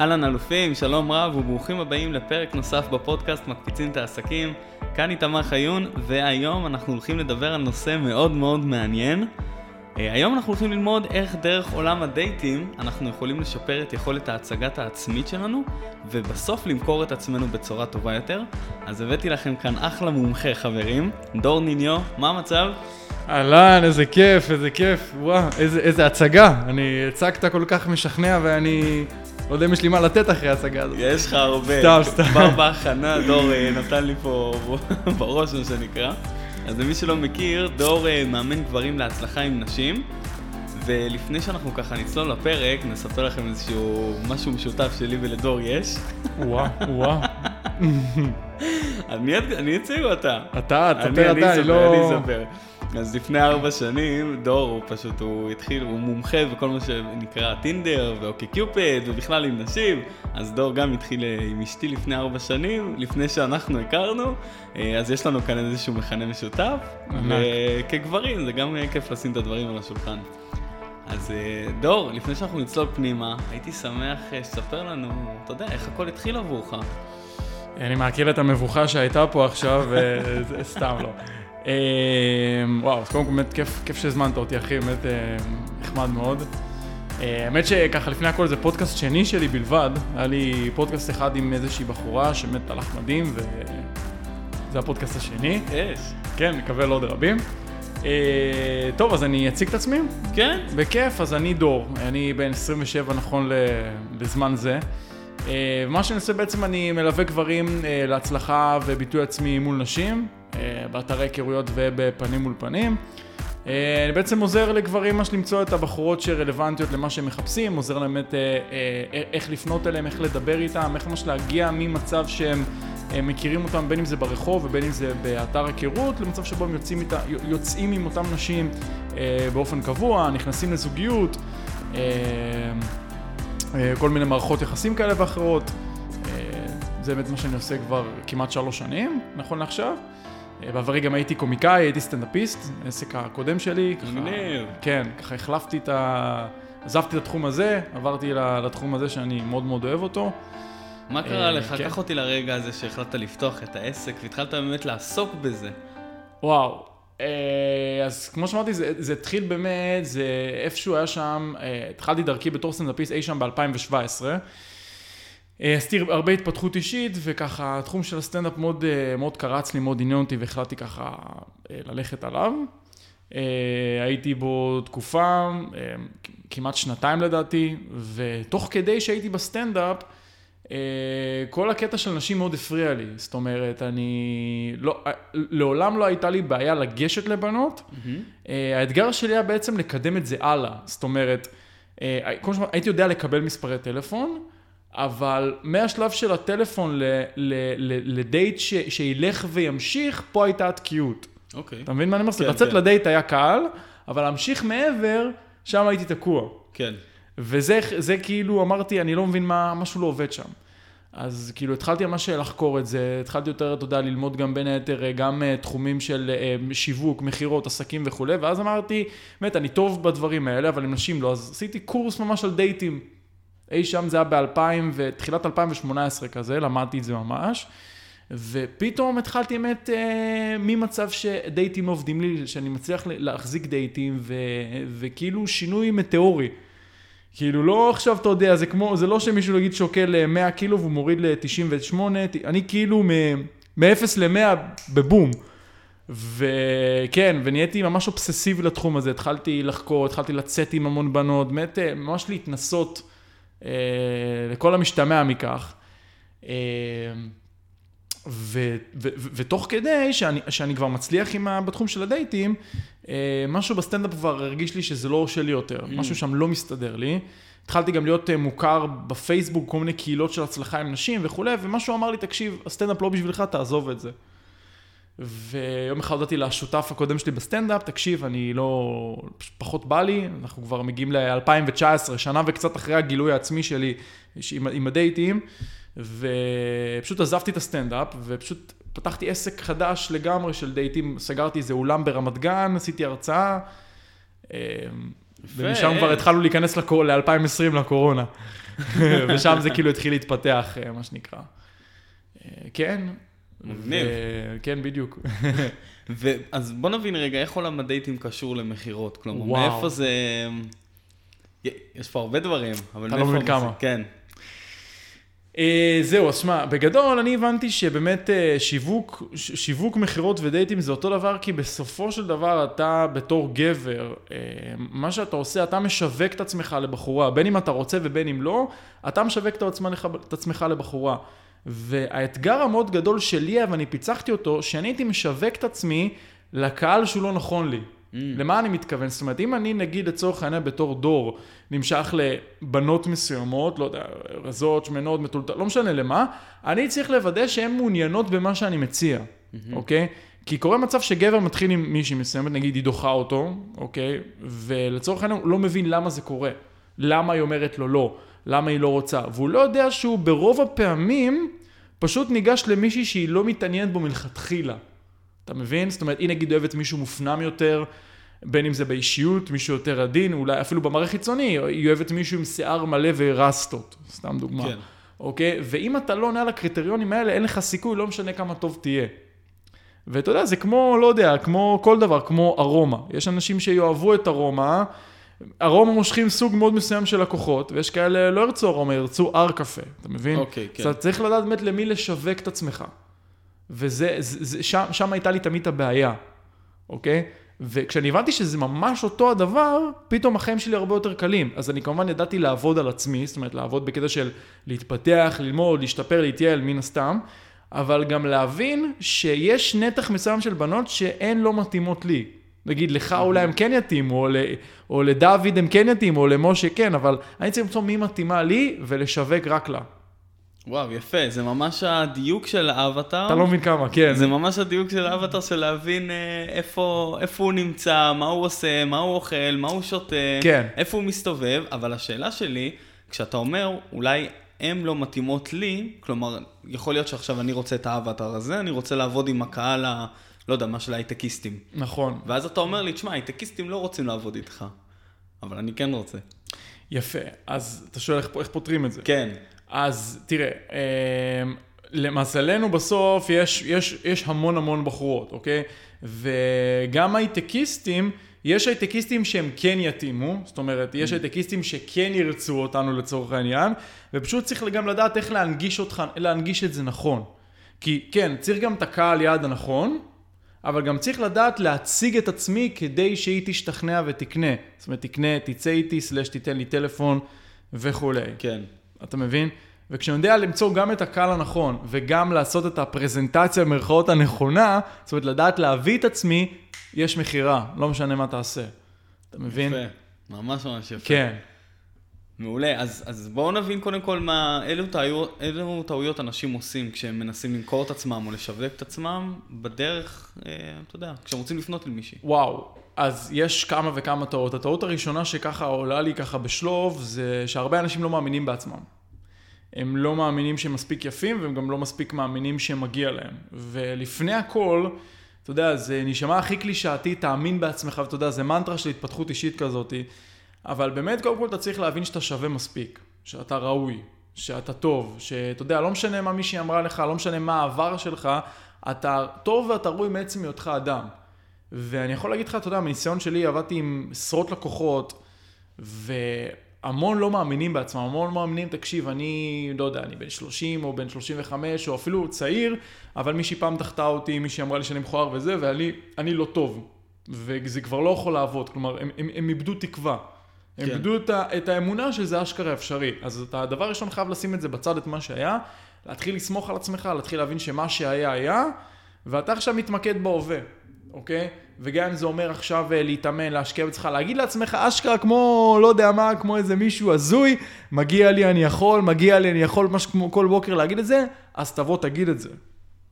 אהלן אלופים, שלום רב וברוכים הבאים לפרק נוסף בפודקאסט מקפיצים את העסקים. כאן איתמר חיון, והיום אנחנו הולכים לדבר על נושא מאוד מאוד מעניין. אה, היום אנחנו הולכים ללמוד איך דרך עולם הדייטים אנחנו יכולים לשפר את יכולת ההצגת העצמית שלנו, ובסוף למכור את עצמנו בצורה טובה יותר. אז הבאתי לכם כאן אחלה מומחה חברים, דור ניניו, מה המצב? אהלן, איזה כיף, איזה כיף, וואו, איזה, איזה הצגה. אני הצגת כל כך משכנע ואני לא יודע אם יש לי מה לתת אחרי ההצגה הזאת. יש לך הרבה. סתם, סתם. כבר בהכנה, דור אה, נתן לי פה בראש, מה שנקרא. אז למי שלא מכיר, דור אה, מאמן גברים להצלחה עם נשים. ולפני שאנחנו ככה נצלול לפרק, נספר לכם איזשהו משהו משותף שלי ולדור יש. וואו, וואו. אני אציג או אתה? תספר אתה, אני לא... אני אספר. אז לפני ארבע שנים, דור, הוא פשוט, הוא התחיל, הוא מומחה בכל מה שנקרא טינדר ואוקי קיופד ובכלל עם נשים, אז דור גם התחיל אה, עם אשתי לפני ארבע שנים, לפני שאנחנו הכרנו, אה, אז יש לנו כאן איזשהו מכנה משותף. וכגברים זה גם אה, כיף לשים את הדברים על השולחן. אז דור, לפני שאנחנו נצלול פנימה, הייתי שמח שתספר לנו, אתה יודע, איך הכל התחיל עבורך. אני מעכל את המבוכה שהייתה פה עכשיו, סתם לא. אה, וואו, אז קודם כל באמת כיף, כיף שהזמנת אותי, אחי, באמת אה, נחמד מאוד. אה, האמת שככה לפני הכל זה פודקאסט שני שלי בלבד, היה לי פודקאסט אחד עם איזושהי בחורה שבאמת הלך מדהים, וזה הפודקאסט השני. אש. כן, מקווה לעוד רבים. אה, טוב, אז אני אציג את עצמי? כן? בכיף, אז אני דור, אני בן 27 נכון לזמן זה. אה, מה שאני עושה בעצם, אני מלווה גברים אה, להצלחה וביטוי עצמי מול נשים, באתרי היכרויות ובפנים מול פנים. אה, אני בעצם עוזר לגברים ממש למצוא את הבחורות שרלוונטיות למה שהם מחפשים, עוזר להם באמת אה, אה, איך לפנות אליהם, איך לדבר איתם, איך ממש להגיע ממצב שהם אה, מכירים אותם, בין אם זה ברחוב ובין אם זה באתר היכרות, למצב שבו הם יוצאים, איתה, יוצאים עם אותם נשים אה, באופן קבוע, נכנסים לזוגיות, אה, אה, כל מיני מערכות יחסים כאלה ואחרות. אה, זה באמת מה שאני עושה כבר כמעט שלוש שנים, נכון לעכשיו. אה, בעברי גם הייתי קומיקאי, הייתי סטנדאפיסט, העסק הקודם שלי. מגניב. כן, ככה החלפתי את ה... עזבתי את התחום הזה, עברתי לתחום הזה שאני מאוד מאוד אוהב אותו. מה קרה אה, לך? כן. קח אותי לרגע הזה שהחלטת לפתוח את העסק והתחלת באמת לעסוק בזה. וואו. אה, אז כמו שאמרתי, זה, זה התחיל באמת, זה איפשהו היה שם, אה, התחלתי דרכי בתור סטנדאפיסט אי שם ב-2017. עשיתי הרבה התפתחות אישית, וככה התחום של הסטנדאפ מאוד, אה, מאוד קרץ לי, מאוד עניין אותי, והחלטתי ככה אה, ללכת עליו. אה, הייתי בו תקופה, אה, כמעט שנתיים לדעתי, ותוך כדי שהייתי בסטנדאפ, אה, כל הקטע של נשים מאוד הפריע לי. זאת אומרת, אני... לא, אה, לעולם לא הייתה לי בעיה לגשת לבנות. אה, האתגר שלי היה בעצם לקדם את זה הלאה. זאת אומרת, אה, כמו שאמרתי, הייתי יודע לקבל מספרי טלפון, אבל מהשלב של הטלפון ל- ל- ל- לדייט ש- שילך וימשיך, פה הייתה התקיעות. אוקיי. אתה מבין מה אני אומר? כן, לצאת כן. לדייט היה קל, אבל להמשיך מעבר, שם הייתי תקוע. כן. וזה זה כאילו, אמרתי, אני לא מבין מה, משהו לא עובד שם. אז כאילו התחלתי ממש לחקור את זה, התחלתי יותר, אתה יודע, ללמוד גם בין היתר, גם uh, תחומים של uh, שיווק, מכירות, עסקים וכולי, ואז אמרתי, באמת, אני טוב בדברים האלה, אבל עם נשים לא, אז עשיתי קורס ממש על דייטים. אי שם זה היה ב-2000 ותחילת 2018 כזה, למדתי את זה ממש. ופתאום התחלתי באמת אה, ממצב שדייטים עובדים לי, שאני מצליח להחזיק דייטים, ו, וכאילו שינוי מטאורי. כאילו לא עכשיו, אתה יודע, זה כמו, זה לא שמישהו נגיד שוקל אה, 100 קילו והוא מוריד ל-98, אני כאילו מ-0 ל-100 בבום. וכן, ונהייתי ממש אובססיבי לתחום הזה, התחלתי לחקור, התחלתי לצאת עם המון בנות, באמת אה, ממש להתנסות אה, לכל המשתמע מכך. אה, ו, ו, ו, ותוך כדי שאני, שאני כבר מצליח עם ה, בתחום של הדייטים, אה, משהו בסטנדאפ כבר הרגיש לי שזה לא שלי יותר, משהו שם לא מסתדר לי. התחלתי גם להיות אה, מוכר בפייסבוק, כל מיני קהילות של הצלחה עם נשים וכולי, ומה שהוא אמר לי, תקשיב, הסטנדאפ לא בשבילך, תעזוב את זה. ויום אחד הודעתי לשותף הקודם שלי בסטנדאפ, תקשיב, אני לא... פחות בא לי, אנחנו כבר מגיעים ל-2019, שנה וקצת אחרי הגילוי העצמי שלי עם, עם הדייטים, ופשוט עזבתי את הסטנדאפ, ופשוט פתחתי עסק חדש לגמרי של דייטים, סגרתי איזה אולם ברמת גן, עשיתי הרצאה, אה, ומשם כבר התחלנו להיכנס ל-2020 לקורונה, ושם זה כאילו התחיל להתפתח, מה שנקרא. כן. מגניב. כן, בדיוק. אז בוא נבין רגע, איך עולם הדייטים קשור למכירות? כלומר, וואו. מאיפה זה... יש פה הרבה דברים, אבל אתה לא מאיפה... מבין כמה. כן. אה, זהו, אז שמע, בגדול אני הבנתי שבאמת אה, שיווק, ש- שיווק מכירות ודייטים זה אותו דבר, כי בסופו של דבר אתה בתור גבר, אה, מה שאתה עושה, אתה משווק את עצמך לבחורה, בין אם אתה רוצה ובין אם לא, אתה משווק את עצמך, את עצמך לבחורה. והאתגר המאוד גדול שלי, ואני פיצחתי אותו, שאני הייתי משווק את עצמי לקהל שהוא לא נכון לי. Mm. למה אני מתכוון? זאת אומרת, אם אני נגיד לצורך העניין בתור דור נמשך לבנות מסוימות, לא יודע, רזות, שמנות, מטולטלות, לא משנה למה, אני צריך לוודא שהן מעוניינות במה שאני מציע, אוקיי? כי קורה מצב שגבר מתחיל עם מישהי מסוימת, נגיד היא דוחה אותו, אוקיי? ולצורך העניין הוא לא מבין למה זה קורה. למה היא אומרת לו לא, למה היא לא רוצה. והוא לא יודע שהוא ברוב הפעמים פשוט ניגש למישהי שהיא לא מתעניינת בו מלכתחילה. אתה מבין? זאת אומרת, היא נגיד אוהבת מישהו מופנם יותר, בין אם זה באישיות, מישהו יותר עדין, אולי אפילו במראה חיצוני, היא אוהבת מישהו עם שיער מלא ורסטות, סתם דוגמה. כן. אוקיי? ואם אתה לא עונה על הקריטריונים האלה, אין לך סיכוי, לא משנה כמה טוב תהיה. ואתה יודע, זה כמו, לא יודע, כמו כל דבר, כמו ארומה. יש אנשים שיאהבו את ארומה, ארומה מושכים סוג מאוד מסוים של לקוחות, ויש כאלה לא ירצו ארומה, ירצו הר קפה, אתה מבין? אוקיי, כן. אז אתה צריך לדעת באמת למי לשווק את עצמך. וזה, זה, זה, שם, שם הייתה לי תמיד הבעיה, אוקיי? וכשאני הבנתי שזה ממש אותו הדבר, פתאום החיים שלי הרבה יותר קלים. אז אני כמובן ידעתי לעבוד על עצמי, זאת אומרת לעבוד בקטע של להתפתח, ללמוד, להשתפר, להתייעל, מן הסתם, אבל גם להבין שיש נתח מסוים של בנות שהן לא מתאימות לי. נגיד, לך אולי הם כן יתאימו, או, ל, או לדוד הם כן יתאימו, או למשה כן, אבל אני צריך למצוא מי מתאימה לי ולשווק רק לה. וואו, יפה, זה ממש הדיוק של האבטר. אתה לא מבין כמה, כן. זה ממש הדיוק של האבטר של להבין אה, איפה, איפה הוא נמצא, מה הוא עושה, מה הוא אוכל, מה הוא שותה, כן. איפה הוא מסתובב, אבל השאלה שלי, כשאתה אומר, אולי הן לא מתאימות לי, כלומר, יכול להיות שעכשיו אני רוצה את האבטר הזה, אני רוצה לעבוד עם הקהל ה... לא יודע, מה של ההייטקיסטים. נכון. ואז אתה אומר לי, תשמע, הייטקיסטים לא רוצים לעבוד איתך, אבל אני כן רוצה. יפה. אז אתה שואל איך, איך פותרים את זה. כן. אז תראה, אמ, למזלנו בסוף יש, יש, יש המון המון בחורות, אוקיי? וגם הייטקיסטים, יש הייטקיסטים שהם כן יתאימו, זאת אומרת, יש הייטקיסטים שכן ירצו אותנו לצורך העניין, ופשוט צריך גם לדעת איך להנגיש אותך, להנגיש את זה נכון. כי כן, צריך גם את הקהל יעד הנכון, אבל גם צריך לדעת להציג את עצמי כדי שהיא תשתכנע ותקנה. זאת אומרת, תקנה, תצא איתי, סלש תיתן לי טלפון וכולי. כן. אתה מבין? וכשאני יודע למצוא גם את הקהל הנכון, וגם לעשות את הפרזנטציה במרכאות הנכונה, זאת אומרת, לדעת להביא את עצמי, יש מכירה, לא משנה מה תעשה. אתה מבין? יפה. ממש ממש יפה. כן. מעולה, אז, אז בואו נבין קודם כל מה, אילו טעויות, אילו טעויות אנשים עושים כשהם מנסים למכור את עצמם או לשווק את עצמם בדרך, אה, אתה יודע, כשהם רוצים לפנות למישהי. וואו, אז יש כמה וכמה טעות. הטעות הראשונה שככה עולה לי ככה בשלוף, זה שהרבה אנשים לא מאמינים בעצמם. הם לא מאמינים שהם מספיק יפים, והם גם לא מספיק מאמינים שמגיע להם. ולפני הכל, אתה יודע, זה נשמע הכי קלישאתי, תאמין בעצמך, ואתה יודע, זה מנטרה של התפתחות אישית כזאת. אבל באמת, קודם כל אתה צריך להבין שאתה שווה מספיק, שאתה ראוי, שאתה טוב, שאתה יודע, לא משנה מה מישהי אמרה לך, לא משנה מה העבר שלך, אתה טוב ואתה ראוי מעצם היותך אדם. ואני יכול להגיד לך, אתה יודע, מניסיון שלי עבדתי עם עשרות לקוחות, והמון לא מאמינים בעצמם, המון מאמינים, תקשיב, אני, לא יודע, אני בן 30 או בן 35 או אפילו צעיר, אבל מישהי פעם דחתה אותי, מישהי אמרה לי שאני מכוער וזה, ואני אני לא טוב. וזה כבר לא יכול לעבוד, כלומר, הם, הם, הם איבדו תקווה. הם כן. איבדו את, ה- את האמונה שזה אשכרה אפשרי. אז אתה הדבר הראשון חייב לשים את זה בצד, את מה שהיה, להתחיל לסמוך על עצמך, להתחיל להבין שמה שהיה היה, ואתה עכשיו מתמקד בהווה, אוקיי? וגם אם זה אומר עכשיו אה, להתאמן, להשקיע בעצמך, להגיד לעצמך אשכרה כמו, לא יודע מה, כמו איזה מישהו הזוי, מגיע לי, אני יכול, מגיע לי, אני יכול, משהו כמו כל בוקר להגיד את זה, אז תבוא, תגיד את זה.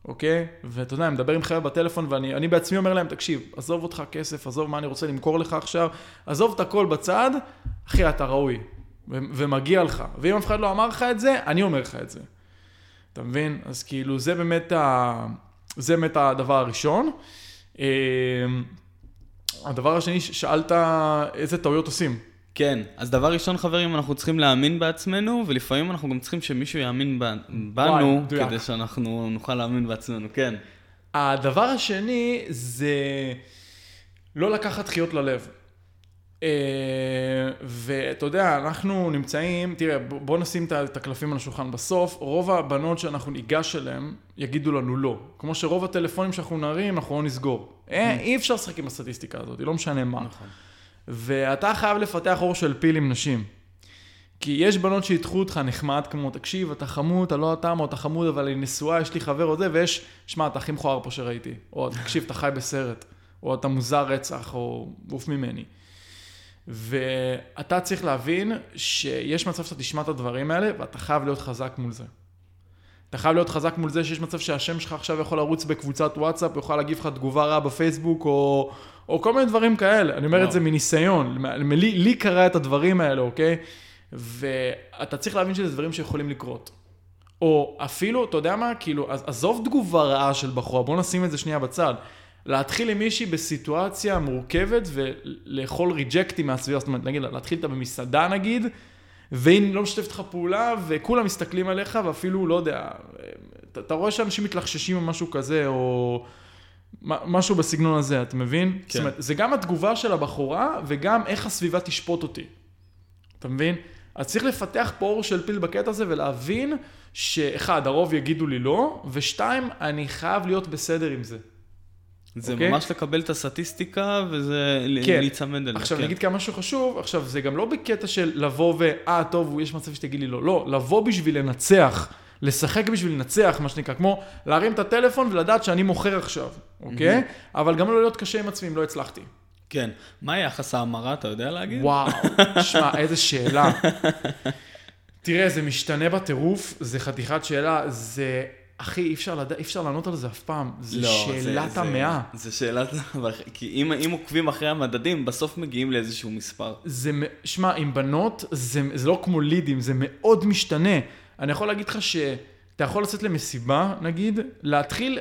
אוקיי? ואתה יודע, אני מדבר עם חבר'ה בטלפון ואני אני בעצמי אומר להם, תקשיב, עזוב אותך כסף, עזוב מה אני רוצה למכור לך עכשיו, עזוב את הכל בצד, אחי, אתה ראוי, ומגיע לך. ואם אף אחד לא אמר לך את זה, אני אומר לך את זה. אתה מבין? אז כאילו, זה באמת, ה... זה באמת הדבר הראשון. אמ, הדבר השני, שאלת איזה טעויות עושים. כן, אז דבר ראשון, חברים, אנחנו צריכים להאמין בעצמנו, ולפעמים אנחנו גם צריכים שמישהו יאמין בנו, מדויק. כדי שאנחנו נוכל להאמין בעצמנו, כן. הדבר השני זה לא לקחת דחיות ללב. אה, ואתה יודע, אנחנו נמצאים, תראה, בוא נשים את הקלפים על השולחן. בסוף, רוב הבנות שאנחנו ניגש אליהן, יגידו לנו לא. כמו שרוב הטלפונים שאנחנו נרים, אנחנו לא נסגור. אה, אי אפשר לשחק עם הסטטיסטיקה הזאת, לא משנה מה. נכון. ואתה חייב לפתח אור של פיל עם נשים. כי יש בנות שידחו אותך נחמד, כמו, תקשיב, אתה חמוד, אתה לא או אתה חמוד, אבל אני נשואה, יש לי חבר או זה, ויש, שמע, אתה הכי מכוער פה שראיתי. או, תקשיב, אתה חי בסרט. או אתה מוזר רצח, או עוף ממני. ואתה צריך להבין שיש מצב שאתה תשמע את הדברים האלה, ואתה חייב להיות חזק מול זה. אתה חייב להיות חזק מול זה שיש מצב שהשם שלך עכשיו יכול לרוץ בקבוצת וואטסאפ, יכול להגיב לך תגובה רעה בפייסבוק, או, או כל מיני דברים כאלה. אני אומר. את זה מניסיון. לי, לי קרה את הדברים האלה, אוקיי? ואתה צריך להבין שזה דברים שיכולים לקרות. או אפילו, אתה יודע מה, כאילו, עז- עזוב תגובה רעה של בחורה, בוא נשים את זה שנייה בצד. להתחיל עם מישהי בסיטואציה מורכבת ולאכול ריג'קטים מהסביבה, זאת אומרת, נגיד, להתחיל איתה במסעדה נגיד, והיא לא משתפת לך פעולה, וכולם מסתכלים עליך, ואפילו, לא יודע, אתה, רואה שאנשים מתלחששים או משהו כזה, או משהו בסגנון הזה, אתה מבין? כן. זאת אומרת, זה גם התגובה של הבחורה, וגם איך הסביבה תשפוט אותי. אתה מבין? אז צריך לפתח פה אור של פיל בקטע הזה ולהבין שאחד, הרוב יגידו לי לא, ושתיים, אני חייב להיות בסדר עם זה. זה אוקיי? ממש לקבל את הסטטיסטיקה, וזה כן. להיצמד אליה. עכשיו, כן. נגיד כמה משהו חשוב, עכשיו, זה גם לא בקטע של לבוא ו... אה, טוב, יש מצב שתגיד לי לא. לא, לבוא בשביל לנצח. לשחק בשביל לנצח, מה שנקרא, כמו להרים את הטלפון ולדעת שאני מוכר עכשיו, אוקיי? אבל גם לא להיות קשה עם עצמי אם לא הצלחתי. כן. מה יחס ההמרה, אתה יודע להגיד? וואו, שמע, איזה שאלה. תראה, זה משתנה בטירוף, זה חתיכת שאלה, זה... אחי, אי אפשר, לדע... אי אפשר לענות על זה אף פעם. זה לא, שאלת זה- המאה. זה שאלת... כי אם, אם עוקבים אחרי המדדים, בסוף מגיעים לאיזשהו מספר. זה, שמע, עם בנות, זה, זה לא כמו לידים, זה מאוד משתנה. אני יכול להגיד לך שאתה יכול לצאת למסיבה, נגיד, להתחיל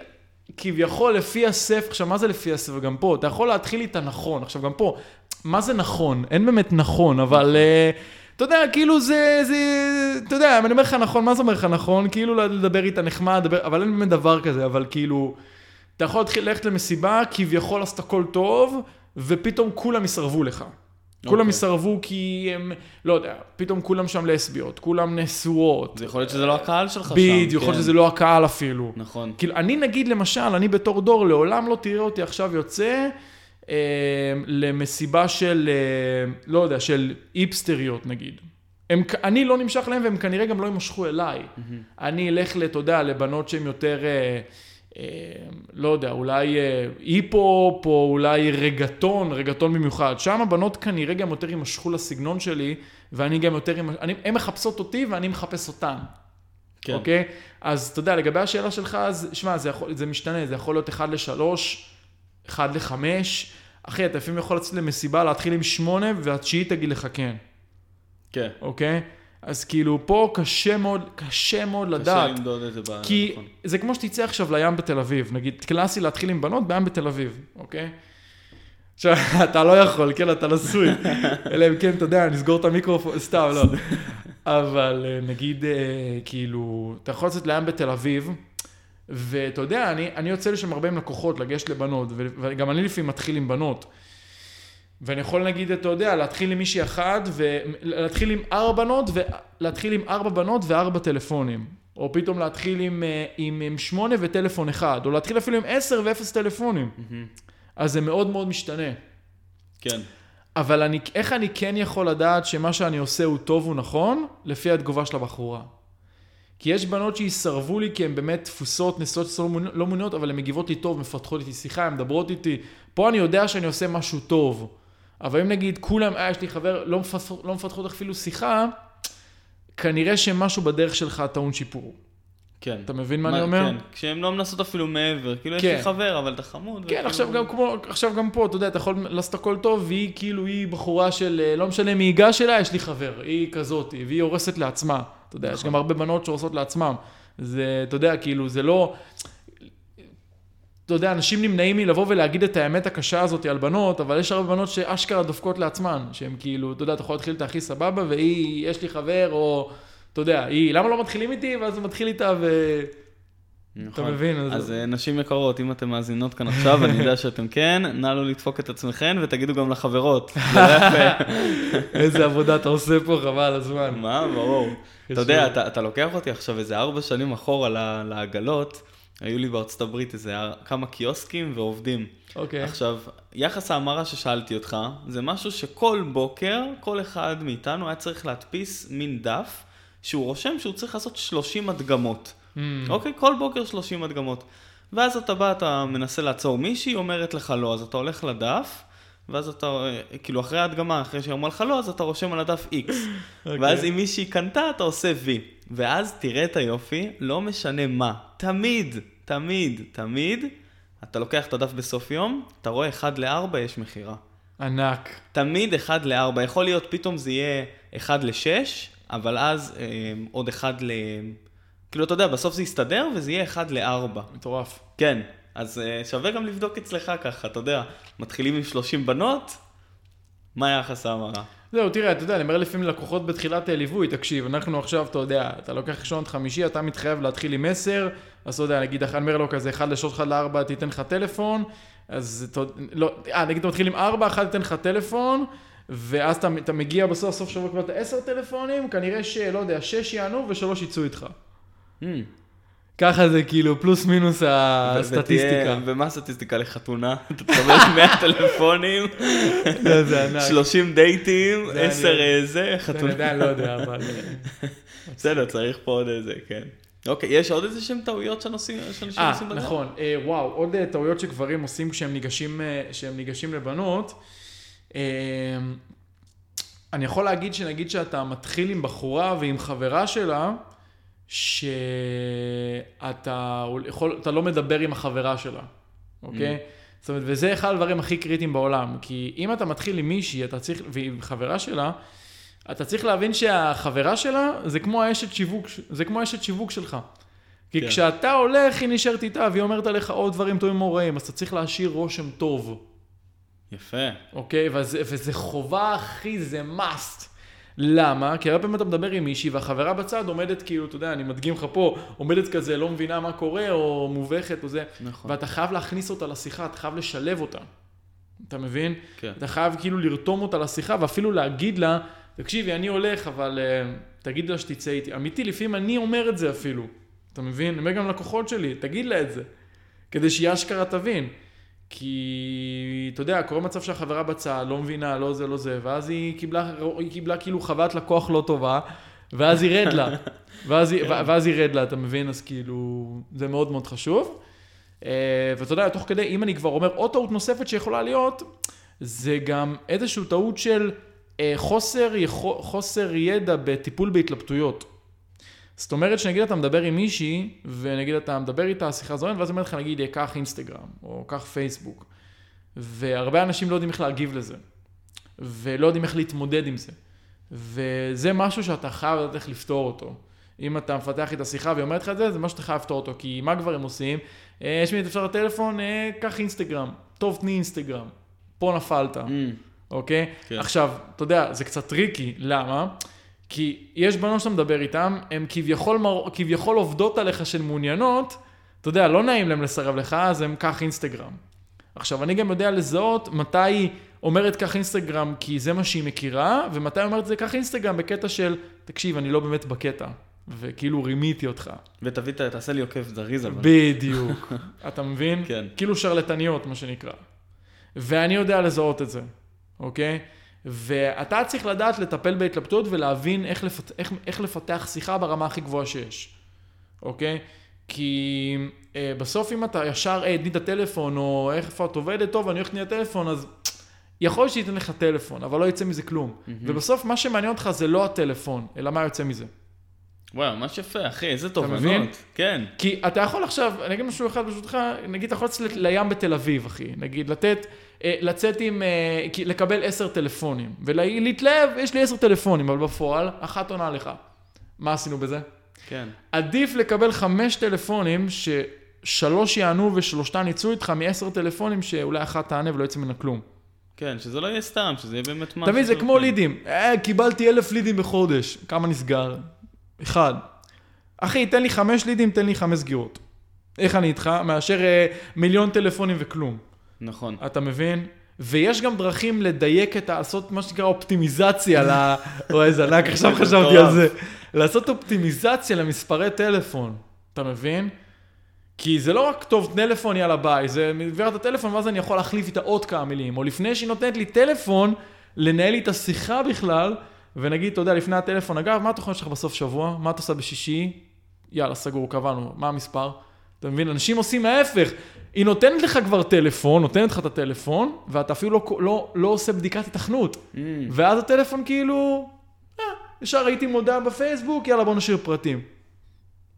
כביכול לפי הספר, עכשיו, מה זה לפי הספר? גם פה, אתה יכול להתחיל איתה נכון. עכשיו, גם פה, מה זה נכון? אין באמת נכון, אבל... uh, אתה יודע, כאילו זה, זה, אתה יודע, אם אני אומר לך נכון, מה זה אומר לך נכון? כאילו לדבר איתה נחמד, לדבר, אבל אין באמת דבר כזה, אבל כאילו, אתה יכול להתחיל ללכת למסיבה, כביכול עשת הכל טוב, ופתאום כולם יסרבו לך. כולם אוקיי. יסרבו כי הם, לא יודע, פתאום כולם שם לסביות, כולם נשואות. זה יכול להיות שזה לא הקהל שלך שם. בדיוק, יכול להיות כן. שזה לא הקהל אפילו. נכון. כאילו, אני נגיד למשל, אני בתור דור, לעולם לא תראה אותי עכשיו יוצא אה, למסיבה של, אה, לא יודע, של איפסטריות נגיד. הם, אני לא נמשך להם והם כנראה גם לא יימשכו אליי. אני אלך, אתה יודע, לבנות שהן יותר, אה, אה, לא יודע, אולי אה, היפ-הופ או אולי רגטון, רגטון במיוחד. שם הבנות כנראה גם יותר יימשכו לסגנון שלי, ואני גם יותר, אני- הן מחפשות אותי ואני מחפש אותן. כן. אוקיי? אז אתה יודע, לגבי השאלה שלך, אז שמע, זה, יכול- זה משתנה, זה יכול להיות 1 ל-3, 1 ל-5. אחי, אתה לפעמים יכול לצאת למסיבה, להתחיל עם 8, והתשיעית תגיד לך כן, כן. אוקיי? אז כאילו, פה קשה מאוד, קשה מאוד קשה לדעת. למדוד את זה. ב- כי נכון. זה כמו שתצא עכשיו לים בתל אביב, נגיד קלאסי להתחיל עם בנות בים בתל אביב, אוקיי? עכשיו, אתה לא יכול, כן, אתה נשוי. אלא אם כן, אתה יודע, נסגור את המיקרופון, סתם, לא. אבל אה, נגיד, אה, כאילו, אתה יכול לצאת לים בתל אביב, ואתה יודע, אני, אני יוצא לשם הרבה עם לקוחות, לגשת לבנות, וגם אני לפעמים מתחיל עם בנות. ואני יכול להגיד, אתה יודע, להתחיל עם מישהי אחת, ולהתחיל עם ארבע בנות, ולהתחיל עם ארבע בנות וארבע טלפונים. או פתאום להתחיל עם, אה, עם, עם שמונה וטלפון אחד, או להתחיל אפילו עם עשר ואפס טלפונים. מהמם. אז זה מאוד מאוד משתנה. כן. אבל אני, איך אני כן יכול לדעת שמה שאני עושה הוא טוב ונכון? לפי התגובה של הבחורה. כי יש בנות שיסרבו לי כי הן באמת תפוסות, נשואות לא מעוניינות, אבל הן מגיבות לי טוב, מפתחות איתי שיחה, הן מדברות איתי. פה אני יודע שאני עושה משהו טוב. אבל אם נגיד כולם, אה, יש לי חבר, לא, מפתח, לא מפתחות אפילו שיחה, כנראה שמשהו בדרך שלך טעון שיפור. כן. אתה מבין מה, מה אני אומר? כן, כשהן לא מנסות אפילו מעבר, כאילו כן. יש לי חבר, אבל אתה חמוד. כן, וכאילו... עכשיו גם כמו, עכשיו גם פה, אתה יודע, אתה יכול לעשות הכל טוב, והיא כאילו, היא בחורה של, אה, לא משנה מי ייגש אליה, יש לי חבר, היא כזאת, והיא הורסת לעצמה. אתה יודע, נכון. יש גם הרבה בנות שהורסות לעצמם. זה, אתה יודע, כאילו, זה לא... אתה יודע, אנשים נמנעים מלבוא ולהגיד את האמת הקשה הזאת על בנות, אבל יש הרבה בנות שאשכרה דופקות לעצמן, שהן כאילו, אתה יודע, אתה יכול להתחיל את הכי סבבה, והיא, יש לי חבר, או, אתה יודע, היא, למה לא מתחילים איתי? ואז הוא מתחיל איתה ו... נכון. אתה מבין? אז, אז אה, נשים יקרות, אם אתן מאזינות כאן עכשיו, אני יודע שאתם כן, נא לא לדפוק את עצמכם ותגידו גם לחברות. איזה עבודה אתה עושה פה, חבל על הזמן. מה? ברור. אתה יודע, אתה, אתה לוקח אותי עכשיו איזה ארבע שנים אחורה לעגלות, היו לי בארצות הברית איזה כמה קיוסקים ועובדים. אוקיי. Okay. עכשיו, יחס ההמרה ששאלתי אותך, זה משהו שכל בוקר, כל אחד מאיתנו היה צריך להדפיס מין דף, שהוא רושם שהוא צריך לעשות 30 הדגמות. Mm. אוקיי? כל בוקר 30 הדגמות. ואז אתה בא, אתה מנסה לעצור מישהי, אומרת לך לא, אז אתה הולך לדף, ואז אתה, כאילו אחרי ההדגמה, אחרי שהיא אמרה לך לא, אז אתה רושם על הדף X. Okay. אוקיי. ואז אם מישהי קנתה, אתה עושה V. ואז תראה את היופי, לא משנה מה. תמיד, תמיד, תמיד, אתה לוקח את הדף בסוף יום, אתה רואה 1 ל-4 יש מכירה. ענק. תמיד 1 ל-4. יכול להיות פתאום זה יהיה 1 ל-6, אבל אז אה, עוד 1 ל... כאילו, אתה יודע, בסוף זה יסתדר וזה יהיה 1 ל-4. מטורף. כן, אז uh, שווה גם לבדוק אצלך ככה, אתה יודע, מתחילים עם 30 בנות, מה יחס ההמרה? זהו, תראה, אתה יודע, אני אומר לפעמים לקוחות בתחילת ליווי, תקשיב, אנחנו עכשיו, אתה יודע, אתה לוקח ראשון עד חמישי, אתה מתחייב להתחיל עם 10, אז אתה יודע, נגיד, אני אומר לו כזה, 1 ל-3, 1 ל-4, תיתן לך טלפון, אז אתה, לא, אה, נגיד, אתה מתחיל עם 4, 1 תיתן לך טלפון, ואז אתה, אתה מגיע בסוף, סוף שבוע קיבלת 10 טלפונים, כנראה שלא יודע, 6 יענו ו-3 יצאו איתך. Mm. ככה זה כאילו פלוס מינוס הסטטיסטיקה. ומה הסטטיסטיקה לחתונה? אתה תקבל 100 טלפונים, 30 דייטים, 10 זה, חתונה. אני עדיין לא יודע, אבל... בסדר, צריך פה עוד איזה, כן. אוקיי, יש עוד איזה שהם טעויות שאנשים עושים בזה? אה, נכון. וואו, עוד טעויות שגברים עושים כשהם ניגשים לבנות. אני יכול להגיד שנגיד שאתה מתחיל עם בחורה ועם חברה שלה, שאתה יכול, אתה לא מדבר עם החברה שלה, אוקיי? Mm. זאת אומרת, וזה אחד הדברים הכי קריטיים בעולם, כי אם אתה מתחיל עם מישהי, אתה צריך, ועם חברה שלה, אתה צריך להבין שהחברה שלה זה כמו האשת שיווק, זה כמו האשת שיווק שלך. כי כן. כשאתה הולך, היא נשארת איתה, והיא אומרת עליך עוד דברים טובים או רעים, אז אתה צריך להשאיר רושם טוב. יפה. אוקיי? וזה, וזה חובה, אחי, זה must. למה? כי הרבה פעמים אתה מדבר עם מישהי והחברה בצד עומדת כאילו, אתה יודע, אני מדגים לך פה, עומדת כזה, לא מבינה מה קורה, או מובכת או זה. נכון. ואתה חייב להכניס אותה לשיחה, אתה חייב לשלב אותה. אתה מבין? כן. אתה חייב כאילו לרתום אותה לשיחה, ואפילו להגיד לה, תקשיבי, אני הולך, אבל uh, תגיד לה שתצא איתי. אמיתי, לפעמים אני אומר את זה אפילו. אתה מבין? אני אומר גם לקוחות שלי, תגיד לה את זה. כדי שהיא אשכרה תבין. כי, אתה יודע, קורה מצב שהחברה בצד, לא מבינה, לא זה, לא זה, ואז היא קיבלה, היא קיבלה כאילו חוות לקוח לא טובה, ואז ירד לה. ואז, כן. ואז ירד לה, אתה מבין? אז כאילו, זה מאוד מאוד חשוב. אה, ואתה יודע, תוך כדי, אם אני כבר אומר עוד טעות נוספת שיכולה להיות, זה גם איזושהי טעות של אה, חוסר, חוסר ידע בטיפול בהתלבטויות. זאת אומרת שנגיד אתה מדבר עם מישהי, ונגיד אתה מדבר איתה שיחה זורמת, ואז אומרת לך נגיד, קח אינסטגרם, או קח פייסבוק. והרבה אנשים לא יודעים איך להגיב לזה, ולא יודעים איך להתמודד עם זה. וזה משהו שאתה חייב לדעת איך לפתור אותו. אם אתה מפתח את השיחה והיא אומרת לך את זה, זה משהו שאתה חייב לפתור אותו. כי מה כבר הם עושים? אה, יש לי את אפשר לטלפון, אה, קח אינסטגרם. טוב, תני אינסטגרם. פה נפלת, mm. אוקיי? כן. עכשיו, אתה יודע, זה קצת tricky, למה? כי יש בנות שאתה מדבר איתן, הן כביכול, מר... כביכול עובדות עליך שהן מעוניינות, אתה יודע, לא נעים להם לסרב לך, אז הם קח אינסטגרם. עכשיו, אני גם יודע לזהות מתי היא אומרת קח אינסטגרם כי זה מה שהיא מכירה, ומתי היא אומרת זה קח אינסטגרם בקטע של, תקשיב, אני לא באמת בקטע. וכאילו רימיתי אותך. ותביא, תעשה לי עוקב זריז אבל. בדיוק. אתה מבין? כן. כאילו שרלטניות, מה שנקרא. ואני יודע לזהות את זה, אוקיי? ואתה צריך לדעת לטפל בהתלבטות ולהבין איך, לפת, איך, איך לפתח שיחה ברמה הכי גבוהה שיש. אוקיי? כי אה, בסוף אם אתה ישר, אה, תני את הטלפון, או איך איפה את עובדת, טוב, אני הולך לתת הטלפון, אז יכול להיות שייתן לך טלפון, אבל לא יצא מזה כלום. ובסוף מה שמעניין אותך זה לא הטלפון, אלא מה יוצא מזה. וואו, ממש יפה, אחי, איזה מבין? תובנות. כן. כי אתה יכול עכשיו, אני אגיד משהו אחד ברשותך, נגיד אתה יכול לצאת לים בתל אביב, אחי. נגיד לתת, לצאת עם, אה, לקבל עשר טלפונים. ולהתלהב, יש לי עשר טלפונים, אבל בפועל, אחת עונה לך. מה עשינו בזה? כן. עדיף לקבל חמש טלפונים, ששלוש יענו ושלושתן יצאו איתך, מעשר טלפונים שאולי אחת תענה ולא יצא ממנה כלום. כן, שזה לא יהיה סתם, שזה יהיה באמת משהו. מבין, זה כמו לידים. אה, קיבלתי אלף לידים בחודש. כמה נסגר? אחד. אחי, תן לי חמש לידים, תן לי חמש סגירות. איך אני איתך? מאשר אה, מיליון טלפונים וכלום. נכון. אתה מבין? ויש גם דרכים לדייק את ה... לעשות מה שנקרא אופטימיזציה ל... וואי, איזה ענק, עכשיו חשבתי על זה. לעשות אופטימיזציה למספרי טלפון. אתה מבין? כי זה לא רק טוב, טלפון, יאללה ביי, זה מעביר את הטלפון, ואז אני יכול להחליף איתה עוד כמה מילים. או לפני שהיא נותנת לי טלפון, לנהל לי את השיחה בכלל, ונגיד, אתה יודע, לפני הטלפון, אגב, מה התוכנית שלך בסוף שבוע? מה אתה עושה בשישי? יאללה, סגור, קבענו. מה המספר? אתה מבין? אנשים עושים ההפך. היא נותנת לך כבר טלפון, נותנת לך את הטלפון, ואתה אפילו לא, לא, לא עושה בדיקת התכנות. Mm, ואז הטלפון כאילו, אה, ישר ראיתי מודעה בפייסבוק, יאללה בוא נשאיר פרטים.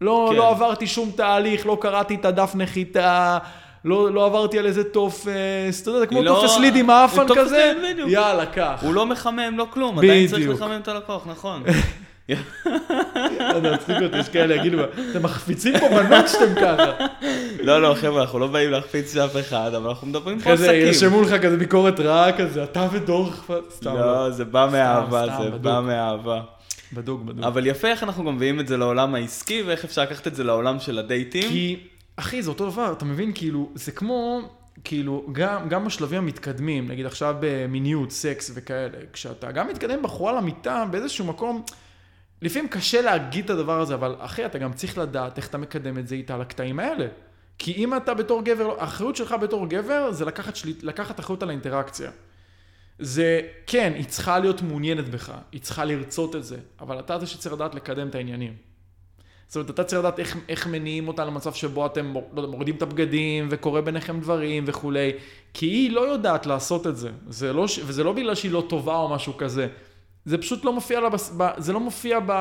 לא, כן. לא עברתי שום תהליך, לא קראתי את הדף נחיתה, לא, לא עברתי על איזה טופס, אתה יודע, זה כמו לא- טופס ליד עם האפן כזה, בדיוק. יאללה, קח. הוא לא מחמם, לא כלום, עדיין צריך בדיוק. לחמם את הלקוח, נכון. לא יודע, מצחיק אותי, יש כאלה יגידו, אתם מחפיצים פה בנות שאתם ככה. לא, לא, חבר'ה, אנחנו לא באים להחפיץ אף אחד, אבל אנחנו מדברים פה אחרי זה עסקים. ירשמו לך כזה ביקורת רעה כזה, אתה ודור, סתם לא, זה בא מאהבה, זה. בא מאהבה. בדוק, בדוק. אבל יפה איך אנחנו גם מביאים את זה לעולם העסקי, ואיך אפשר לקחת את זה לעולם של הדייטים. כי, אחי, זה אותו דבר, אתה מבין? כאילו, זה כמו, כאילו, גם, גם בשלבים המתקדמים, נגיד עכשיו במיניות, סקס וכאלה, כשאתה גם מתקדם בחורה למיטה באיזשהו מקום, לפעמים קשה להגיד את הדבר הזה, אבל אחי, אתה גם צריך לדעת איך אתה מקדם את זה איתה על הקטעים האלה. כי אם אתה בתור גבר, האחריות שלך בתור גבר זה לקחת, שליט, לקחת אחריות על האינטראקציה. זה, כן, היא צריכה להיות מעוניינת בך, היא צריכה לרצות את זה, אבל אתה זה שצריך לדעת לקדם את העניינים. זאת אומרת, אתה צריך לדעת איך, איך מניעים אותה למצב שבו אתם לא מורידים את הבגדים וקורה ביניכם דברים וכולי, כי היא לא יודעת לעשות את זה, זה לא, וזה לא בגלל שהיא לא טובה או משהו כזה, זה פשוט לא מופיע לה, בס- ב, זה לא מופיע ב...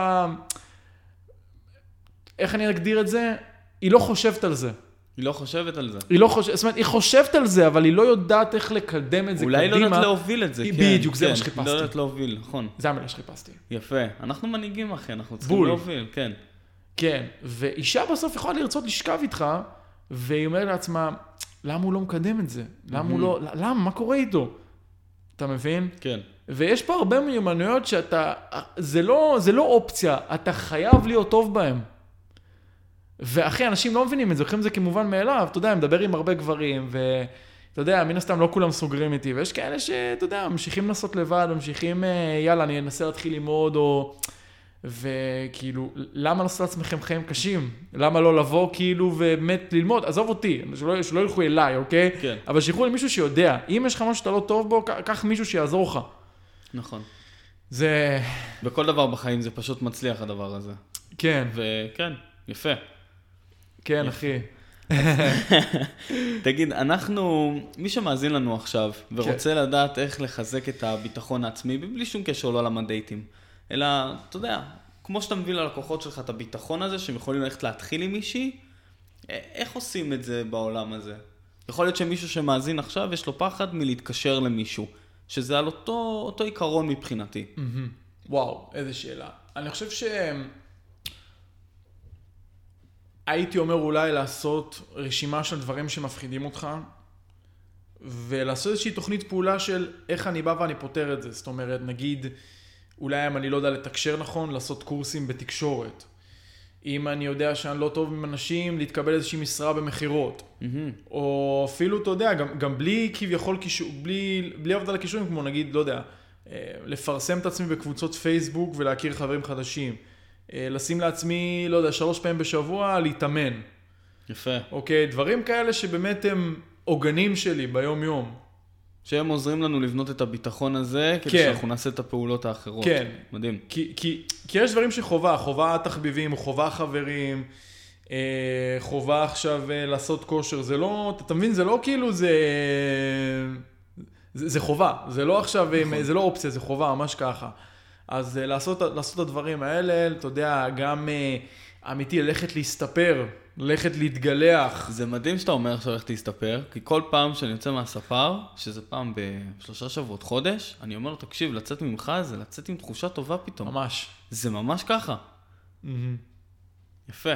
איך אני אגדיר את זה? היא לא חושבת על זה. היא לא חושבת על זה. היא לא חושבת, זאת אומרת, היא חושבת על זה, אבל היא לא יודעת איך לקדם את זה אולי קדימה. לא יודעת להוביל את זה, כן. בדיוק, זה כן, מה שחיפשתי. לא יודעת להוביל, נכון. זה המילה שחיפשתי. יפה. אנחנו מנהיגים, אחי, אנחנו צריכים בול. להוביל, כן. כן, ואישה בסוף יכולה לרצות לשכב איתך, והיא אומרת לעצמה, למה הוא לא מקדם את זה? למה הוא לא, למה? מה קורה איתו? אתה מבין? כן. ויש פה הרבה מיומנויות שאתה, זה לא, זה לא אופציה, אתה חייב להיות טוב בהם. ואחי, אנשים לא מבינים את זה, לוקחים את זה כמובן מאליו, אתה יודע, אני מדבר עם הרבה גברים, ואתה יודע, מן הסתם לא כולם סוגרים איתי, ויש כאלה שאתה יודע, ממשיכים לנסות לבד, ממשיכים, אה, יאללה, אני אנסה להתחיל ללמוד, או... וכאילו, למה לעשות לעצמכם חיים קשים? למה לא לבוא כאילו ובאמת ללמוד? עזוב אותי, שלא, שלא ילכו אליי, אוקיי? כן. אבל שילכו למישהו שיודע. אם יש לך משהו שאתה לא טוב בו, קח מישהו שיעזור לך. נכון. זה... בכל דבר בחיים זה פשוט מצליח הדבר הזה. כן, וכן, יפה. כן, אחי. תגיד, אנחנו, מי שמאזין לנו עכשיו ורוצה כן. לדעת איך לחזק את הביטחון העצמי, בלי שום קשר לעולם הדייטים, אלא, אתה יודע, כמו שאתה מביא ללקוחות שלך את הביטחון הזה, שהם יכולים ללכת להתחיל עם מישהי, א- איך עושים את זה בעולם הזה? יכול להיות שמישהו שמאזין עכשיו, יש לו פחד מלהתקשר למישהו, שזה על אותו, אותו עיקרון מבחינתי. מהמם. וואו, איזה שאלה. אני חושב ש... הייתי אומר אולי לעשות רשימה של דברים שמפחידים אותך, ולעשות איזושהי תוכנית פעולה של איך אני בא ואני פותר את זה. זאת אומרת, נגיד, אולי אם אני לא יודע לתקשר נכון, לעשות קורסים בתקשורת. אם אני יודע שאני לא טוב עם אנשים, להתקבל איזושהי משרה במכירות. מהמם. או אפילו, אתה יודע, גם, גם בלי כביכול קישור, בלי, בלי עבודה לכישורים, כמו נגיד, לא יודע, אה, לפרסם את עצמי בקבוצות פייסבוק ולהכיר חברים חדשים. אה, לשים לעצמי, לא יודע, שלוש פעמים בשבוע, להתאמן. יפה. אוקיי? דברים כאלה שבאמת הם עוגנים שלי ביום-יום. שהם עוזרים לנו לבנות את הביטחון הזה, כדי כן. שאנחנו נעשה את הפעולות האחרות. כן. מדהים. כי, כי, כי יש דברים שחובה, חובה תחביבים, חובה חברים, אה, חובה עכשיו אה, לעשות כושר, זה לא, אתה מבין, זה לא כאילו זה... זה, זה חובה, זה לא עכשיו, נכון. זה לא אופציה, זה חובה, ממש ככה. אז לעשות, לעשות את הדברים האלה, אתה יודע, גם אמיתי, ללכת להסתפר, ללכת להתגלח. זה מדהים שאתה אומר עכשיו ללכת להסתפר, כי כל פעם שאני יוצא מהספר, שזה פעם בשלושה שבועות, חודש, אני אומר לו, תקשיב, לצאת ממך זה לצאת עם תחושה טובה פתאום. ממש. זה ממש ככה. יפה.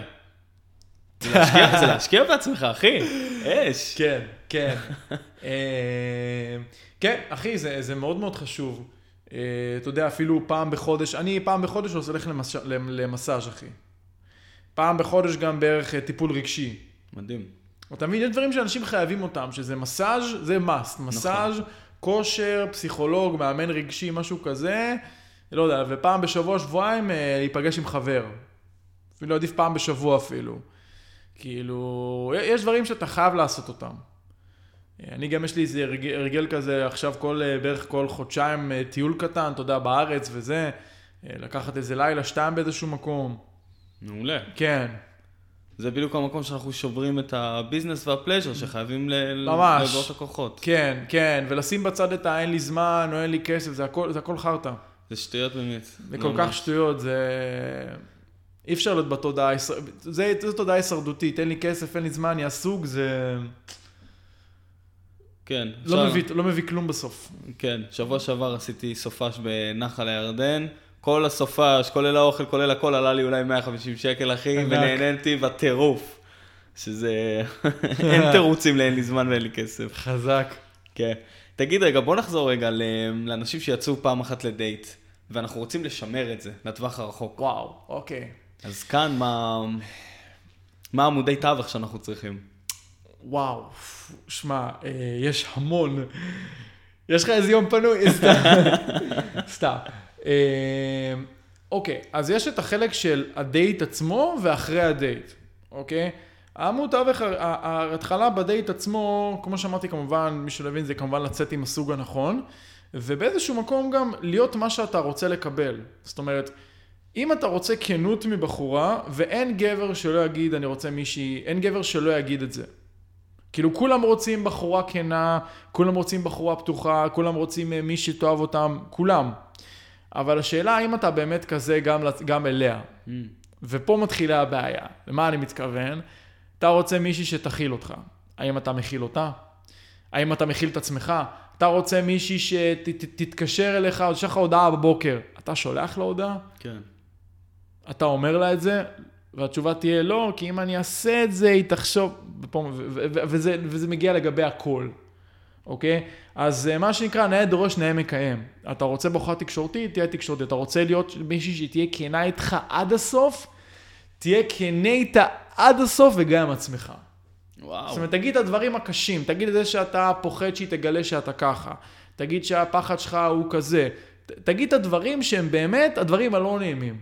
זה להשקיע, זה להשקיע בעצמך, אחי. אש. כן, כן. אה, כן, אחי, זה, זה מאוד מאוד חשוב. אה, אתה יודע, אפילו פעם בחודש, אני פעם בחודש הולך למסאז', אחי. פעם בחודש גם בערך אה, טיפול רגשי. מדהים. אתה מבין, יש דברים שאנשים חייבים אותם, שזה מסאז' זה must. מסאז', נכון. כושר, פסיכולוג, מאמן רגשי, משהו כזה, לא יודע, ופעם בשבוע, שבועיים אה, להיפגש עם חבר. אפילו עדיף פעם בשבוע אפילו. כאילו, יש דברים שאתה חייב לעשות אותם. אה, אני גם, יש לי איזה הרגל, הרגל כזה, עכשיו כל, בערך כל חודשיים טיול קטן, אתה יודע, בארץ וזה, לקחת איזה לילה, שתיים באיזשהו מקום. מעולה. כן. זה בדיוק המקום שאנחנו שוברים את הביזנס והפלז'ר, שחייבים לבוא את הכוחות. כן, כן, ולשים בצד את האין לי זמן או אין לי כסף, זה הכל, זה הכל חרטא. זה שטויות באמת. זה כל כך שטויות, זה... אי אפשר להיות בתודעה, זה, זה תודעה הישרדותית, אין לי כסף, אין לי זמן, יא סוג, זה... כן. לא, עכשיו... מביא, לא מביא כלום בסוף. כן, שבוע שעבר עשיתי סופש בנחל הירדן. כל הסופש, כולל האוכל, כולל הכל, עלה לי אולי 150 שקל, אחי, ונהניתי בטירוף. שזה... אין תירוצים לאין לי זמן ואין לי כסף. חזק. כן. תגיד רגע, בוא נחזור רגע לאנשים שיצאו פעם אחת לדייט, ואנחנו רוצים לשמר את זה לטווח הרחוק. וואו, אוקיי. אז כאן, מה, מה עמודי תווך שאנחנו צריכים? וואו, שמע, אה, יש המון. יש לך איזה יום פנוי? סתם. סתם. אה, אוקיי, אז יש את החלק של הדייט עצמו ואחרי הדייט, אוקיי? העמוד תווך, ההתחלה בדייט עצמו, כמו שאמרתי כמובן, מי שלא הבין זה כמובן לצאת עם הסוג הנכון, ובאיזשהו מקום גם להיות מה שאתה רוצה לקבל. זאת אומרת, אם אתה רוצה כנות מבחורה, ואין גבר שלא יגיד אני רוצה מישהי, אין גבר שלא יגיד את זה. כאילו כולם רוצים בחורה כנה, כולם רוצים בחורה פתוחה, כולם רוצים אה, מי שתאהב אותם, כולם. אבל השאלה האם אתה באמת כזה גם, גם אליה. Mm. ופה מתחילה הבעיה. למה אני מתכוון? אתה רוצה מישהי שתכיל אותך. האם אתה מכיל אותה? האם אתה מכיל את עצמך? אתה רוצה מישהי שתתקשר אליך, או לך הודעה בבוקר. אתה שולח לה הודעה? כן. אתה אומר לה את זה, והתשובה תהיה לא, כי אם אני אעשה את זה, היא תחשוב, וזה, וזה מגיע לגבי הכל. אוקיי? אז אה, מה שנקרא, נאה דורש, נאה מקיים. אתה רוצה בחורה תקשורתית, תהיה תקשורתית. אתה רוצה להיות מישהי שתהיה כנה איתך עד הסוף, תהיה כנה איתה עד הסוף וגם עם עצמך. וואו. זאת אומרת, תגיד את הדברים הקשים, תגיד את זה שאתה פוחד שהיא תגלה שאתה ככה. תגיד שהפחד שלך הוא כזה. תגיד את הדברים שהם באמת הדברים הלא נעימים.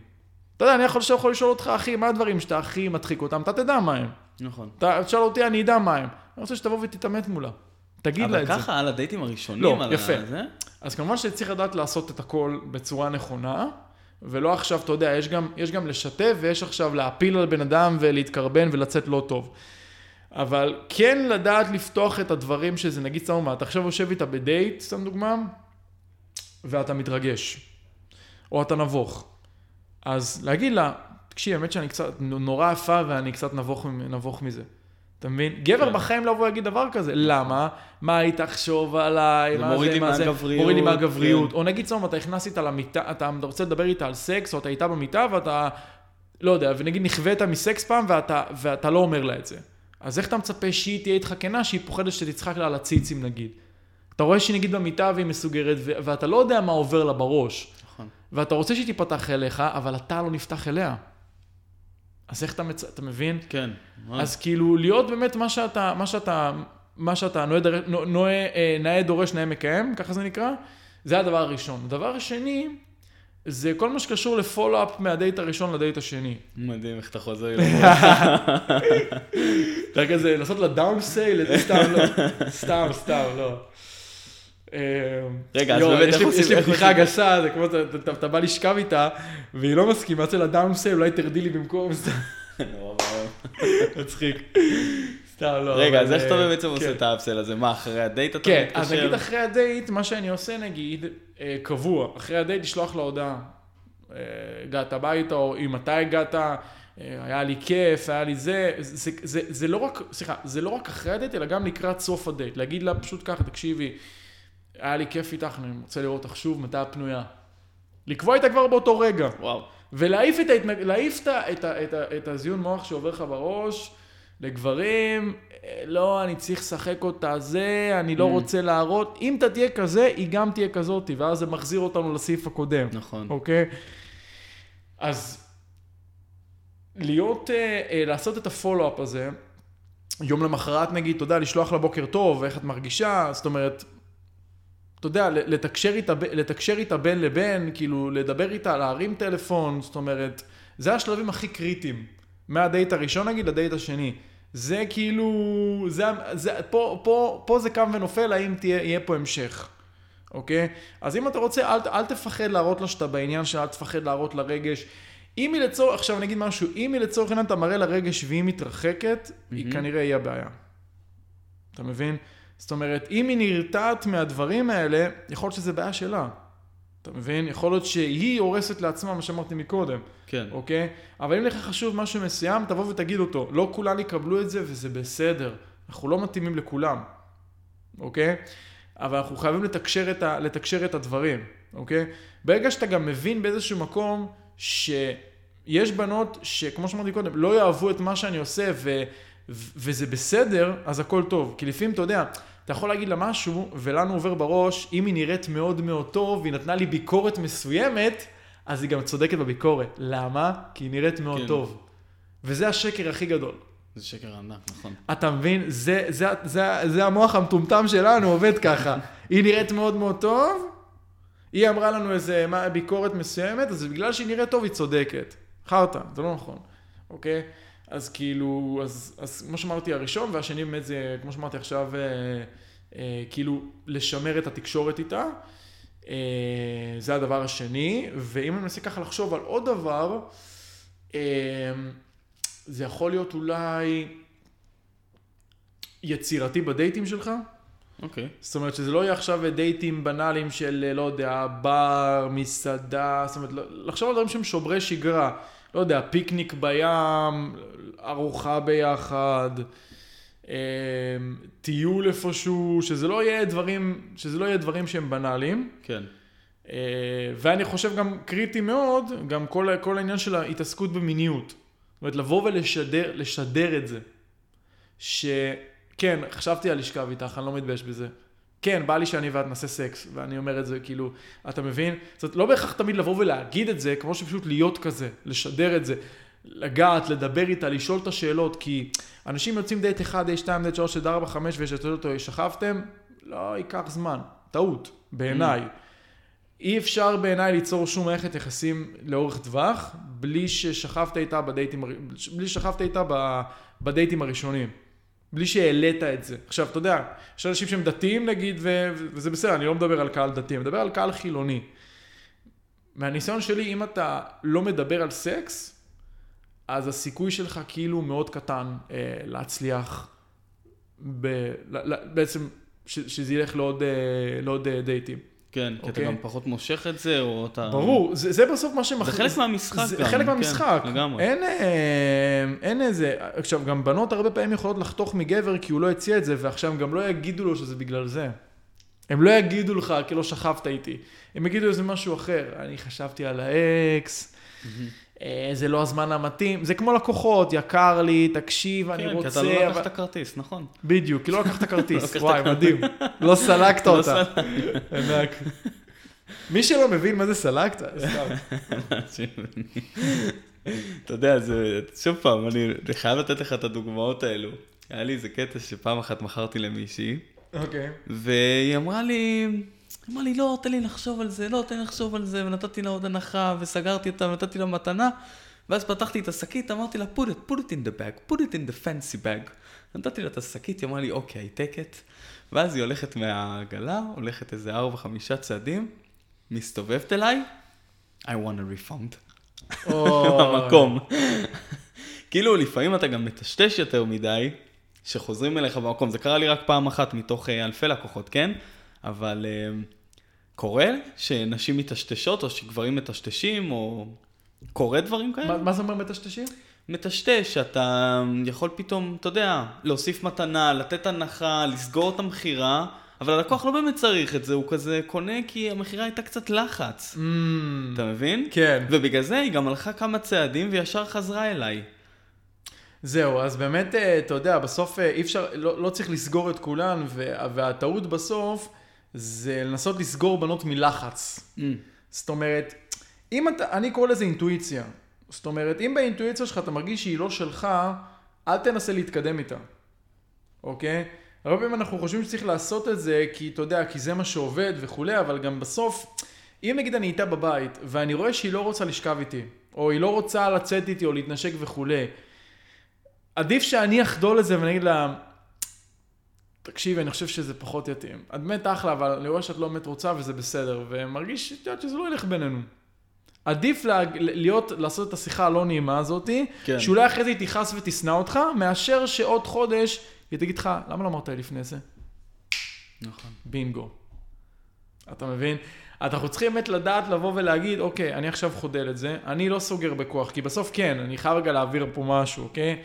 אתה יודע, אני יכול, יכול לשאול אותך, אחי, מה הדברים שאתה הכי מדחיק אותם? אתה תדע מה הם. נכון. אתה תשאל אותי, אני אדע מה הם. אני רוצה שתבוא ותתעמת מולה. תגיד לה את זה. אבל ככה על הדייטים הראשונים, לא, על יפה. זה? אז כמובן שצריך לדעת לעשות את הכל בצורה נכונה, ולא עכשיו, אתה יודע, יש גם, יש גם לשתף ויש עכשיו להפיל על בן אדם ולהתקרבן ולצאת לא טוב. אבל כן לדעת לפתוח את הדברים שזה, נגיד, סתם מה, אתה עכשיו יושב איתה בדייט, סתם דוגמה, ואתה מתרגש, או אתה נבוך. אז להגיד לה, תקשיב, האמת שאני קצת נורא יפה ואני קצת נבוך, נבוך מזה. אתה מבין? גבר כן. בחיים לא יבוא להגיד דבר כזה. למה? מה היא תחשוב עליי? זה מוריד לי מהגבריות. מוריד לי מהגבריות. כן. או נגיד סתם, אתה נכנס איתה למיטה, אתה רוצה לדבר איתה על סקס, או אתה איתה במיטה ואתה, לא יודע, ונגיד נכווית מסקס פעם ואתה, ואתה לא אומר לה את זה. אז איך אתה מצפה שהיא תהיה איתך כנה, שהיא פוחדת שתצחק לה על הציצים נגיד? אתה רואה שהיא נגיד במיטה והיא מסוגרת, ואתה לא יודע מה עובר לה בראש. נכון. ואתה רוצה שהיא תיפתח אליך, אבל אתה לא נפתח אליה. אז איך אתה, מצ... אתה מבין? כן. אז כאילו, להיות באמת מה שאתה, מה שאתה, מה שאתה נועה, נועה, אה, נאה דורש, נאה מקיים, ככה זה נקרא, זה הדבר הראשון. הדבר השני, זה כל מה שקשור ל follow-up מהדייט הראשון לדייט השני. מדהים איך אתה חוזר אתה כזה, לעשות לה down sale, סתם לא. סתם, סתם, לא. אמ, רגע, אז באמת איך עושים... יש לי בדיחה גסה, זה כמו, אתה בא לשכב איתה, והיא לא מסכימה, יוצא לה down sale, אולי תרדי לי במקום. מצחיק. סתם, לא. רגע, אז איך אתה אה, בעצם כן. עושה את ה upsell הזה? מה, אחרי הדייט אתה כן, מתקשר? אז נגיד אחרי הדייט, מה שאני עושה נגיד, אה, קבוע, אחרי הדייט לשלוח לה הודעה. אה, הגעת הביתה, או אם אתה הגעת, אה, היה לי כיף, היה לי זה, זה, זה, זה לא רק, סליחה, זה לא רק אחרי הדייט, אלא גם לקראת סוף הדייט. להגיד לה פשוט ככה, תקשיבי, היה לי כיף איתך, אני רוצה לראות אותך שוב, מתי הפנויה. לקבוע איתה כבר באותו רגע. וואו. ולהעיף את, ההתנג... את, ה- את, ה- את, ה- את הזיון מוח שעובר לך בראש לגברים, אה, לא, אני צריך לשחק אותה זה, אני לא Mm. רוצה להראות. אם אתה תהיה כזה, היא גם תהיה כזאתי, ואז זה מחזיר אותנו לסעיף הקודם, נכון. אוקיי? אז להיות, אה, אה, לעשות את הפולו-אפ הזה, יום למחרת נגיד, אתה יודע, לשלוח לה בוקר טוב, איך את מרגישה, זאת אומרת, אתה יודע, לתקשר איתה, לתקשר איתה בין לבין, כאילו, לדבר איתה, להרים טלפון, זאת אומרת, זה השלבים הכי קריטיים. מהדייט הראשון נגיד לדייט השני. זה כאילו, זה, זה, פה, פה, פה זה קם ונופל, האם תהיה, יהיה פה המשך, אוקיי? אז אם אתה רוצה, אל, אל תפחד להראות לה שאתה בעניין שלה, אל תפחד להראות לה רגש. אם היא לצורך, עכשיו אני אגיד משהו, אם היא לצורך העניין אתה מראה לה רגש והיא מתרחקת, היא מהמם. כנראה יהיה הבעיה. אתה מבין? זאת אומרת, אם היא נרתעת מהדברים האלה, יכול להיות שזה בעיה שלה. אתה מבין? יכול להיות שהיא הורסת לעצמה, מה שאמרתי מקודם, כן. אוקיי? אבל אם לך חשוב משהו מסוים, תבוא ותגיד אותו. לא כולם יקבלו את זה וזה בסדר. אנחנו לא מתאימים לכולם, אוקיי? אבל אנחנו חייבים לתקשר את, ה, לתקשר את הדברים, אוקיי? ברגע שאתה גם מבין באיזשהו מקום שיש בנות שכמו שאמרתי קודם, לא יאהבו את מה שאני עושה ו, וזה בסדר, אז הכל טוב. כי לפעמים, אתה יודע, אתה יכול להגיד לה משהו, ולנו עובר בראש, אם היא נראית מאוד מאוד טוב, והיא נתנה לי ביקורת מסוימת, אז היא גם צודקת בביקורת. למה? כי היא נראית מאוד כן. טוב. וזה השקר הכי גדול. זה שקר ענק, נכון. אתה מבין? זה, זה, זה, זה המוח המטומטם שלנו, עובד ככה. היא נראית מאוד מאוד טוב, היא אמרה לנו איזה מה, ביקורת מסוימת, אז בגלל שהיא נראית טוב, היא צודקת. חרטא, זה לא נכון, אוקיי? אז כאילו, אז, אז כמו שאמרתי, הראשון, והשני באמת זה, כמו שאמרתי עכשיו, אה, אה, כאילו, לשמר את התקשורת איתה. אה, זה הדבר השני, ואם אני מנסה ככה לחשוב על עוד דבר, אה, זה יכול להיות אולי יצירתי בדייטים שלך. אוקיי. זאת אומרת שזה לא יהיה עכשיו דייטים בנאליים של, לא יודע, בר, מסעדה, זאת אומרת, לחשוב על דברים שהם שוברי שגרה. לא יודע, פיקניק בים, ארוחה ביחד, אה, טיול איפשהו, שזה לא יהיה דברים, שזה לא יהיה דברים שהם בנאליים. כן. אה, ואני חושב גם קריטי מאוד, גם כל, כל העניין של ההתעסקות במיניות. זאת אומרת, לבוא ולשדר לשדר את זה. שכן, חשבתי על לשכב איתך, אני לא מתבייש בזה. כן, בא לי שאני ואת נעשה סקס, ואני אומר את זה כאילו, אתה מבין? זאת לא בהכרח תמיד לבוא ולהגיד את זה, כמו שפשוט להיות כזה, לשדר את זה, לגעת, לדבר איתה, לשאול את השאלות, כי אנשים יוצאים דייט 1, דייט 2, דייט 3, דייט 4, 5, ושאתה אותו, שכבתם, לא ייקח זמן, טעות, בעיניי. אי אפשר בעיניי ליצור שום מערכת יחסים לאורך טווח, בלי ששכבת איתה בדייטים, בלי ששכבת איתה בדייטים הראשונים. בלי שהעלית את זה. עכשיו, אתה יודע, יש אנשים שהם דתיים נגיד, ו- וזה בסדר, אני לא מדבר על קהל דתי, אני מדבר על קהל חילוני. מהניסיון שלי, אם אתה לא מדבר על סקס, אז הסיכוי שלך כאילו מאוד קטן אה, להצליח, ב- ל- ל- בעצם, ש- שזה ילך לעוד, אה, לעוד אה, דייטים. כן, כי אתה אוקיי. גם פחות מושך את זה, או אתה... ברור, זה, זה בסוף מה שמח... זה חלק מהמשחק זה גם, חלק כן, מהמשחק. לגמרי. אין, אה, אין איזה... עכשיו, גם בנות הרבה פעמים יכולות לחתוך מגבר כי הוא לא הציע את זה, ועכשיו הם גם לא יגידו לו שזה בגלל זה. הם לא יגידו לך כי לא שכבת איתי. הם יגידו איזה משהו אחר. אני חשבתי על האקס, אה, זה לא הזמן המתאים. זה כמו לקוחות, יקר לי, תקשיב, אני כן, רוצה... כי אתה לא לקחת כרטיס, נכון. בדיוק, כי לא לקחת לא כרטיס. לקחת וואי. מדהים. לא סלקת לא אותה. ענק. מי שלא מבין מה זה סלקת, סתם. אתה יודע, זה, שוב פעם, אני אני חייב לתת לך את הדוגמאות האלו. היה לי איזה קטע שפעם אחת מכרתי למישהי, אוקיי. והיא אמרה לי, היא אמרה לי, לא, תן לי לחשוב על זה, לא, תן לי לחשוב על זה, ונתתי לה עוד הנחה, וסגרתי אותה, ונתתי לה מתנה, ואז פתחתי את השקית, אמרתי לה, put it, put it in the bag, put it in the fancy bag. נתתי לה את השקית, היא אמרה לי, אוקיי, take it. ואז היא הולכת מהעגלה, הולכת איזה ארבע, חמישה צעדים, מסתובבת אליי, I want a refund. במקום. כאילו, לפעמים אתה גם מטשטש יותר מדי, שחוזרים אליך במקום. זה קרה לי רק פעם אחת מתוך אה, אלפי לקוחות, כן? אבל אה, קורה שנשים מטשטשות, או שגברים מטשטשים, או... קורה דברים כאלה? מה, מה זה אומר מטשטשים? מטשטש, אתה יכול פתאום, אתה יודע, להוסיף מתנה, לתת הנחה, לסגור את המכירה, אבל הלקוח לא באמת צריך את זה, הוא כזה קונה כי המכירה הייתה קצת לחץ. Mm, אתה מבין? כן. ובגלל זה היא גם הלכה כמה צעדים וישר חזרה אליי. זהו, אז באמת, אה, אתה יודע, בסוף אה, אי אפשר, לא, לא צריך לסגור את כולן, וה- והטעות בסוף זה לנסות לסגור בנות מלחץ. Mm. זאת אומרת, אם אתה, אני קורא לזה אינטואיציה. זאת אומרת, אם באינטואיציה שלך אתה מרגיש שהיא לא שלך, אל תנסה להתקדם איתה, אוקיי? הרבה פעמים אנחנו חושבים שצריך לעשות את זה, כי אתה יודע, כי זה מה שעובד וכולי, אבל גם בסוף, אם נגיד אני איתה בבית, ואני רואה שהיא לא רוצה לשכב איתי, או היא לא רוצה לצאת איתי או להתנשק וכולי, עדיף שאני אחדול לזה ואני אגיד לה, תקשיבי, אני חושב שזה פחות יתאים. את באמת אחלה, אבל אני רואה שאת לא באמת רוצה וזה בסדר, ומרגיש, את יודעת, שזה לא ילך בינינו. עדיף לה, להיות, לעשות את השיחה הלא נעימה הזאתי, כן. שאולי אחרי זה היא תכעס ותשנא אותך, מאשר שעוד חודש היא תגיד לך, למה לא אמרת לי לפני זה? נכון. בינגו. אתה מבין? אנחנו צריכים באמת לדעת לבוא ולהגיד, אוקיי, אני עכשיו חודל את זה, אני לא סוגר בכוח, כי בסוף כן, אני חייב רגע להעביר פה משהו, אוקיי?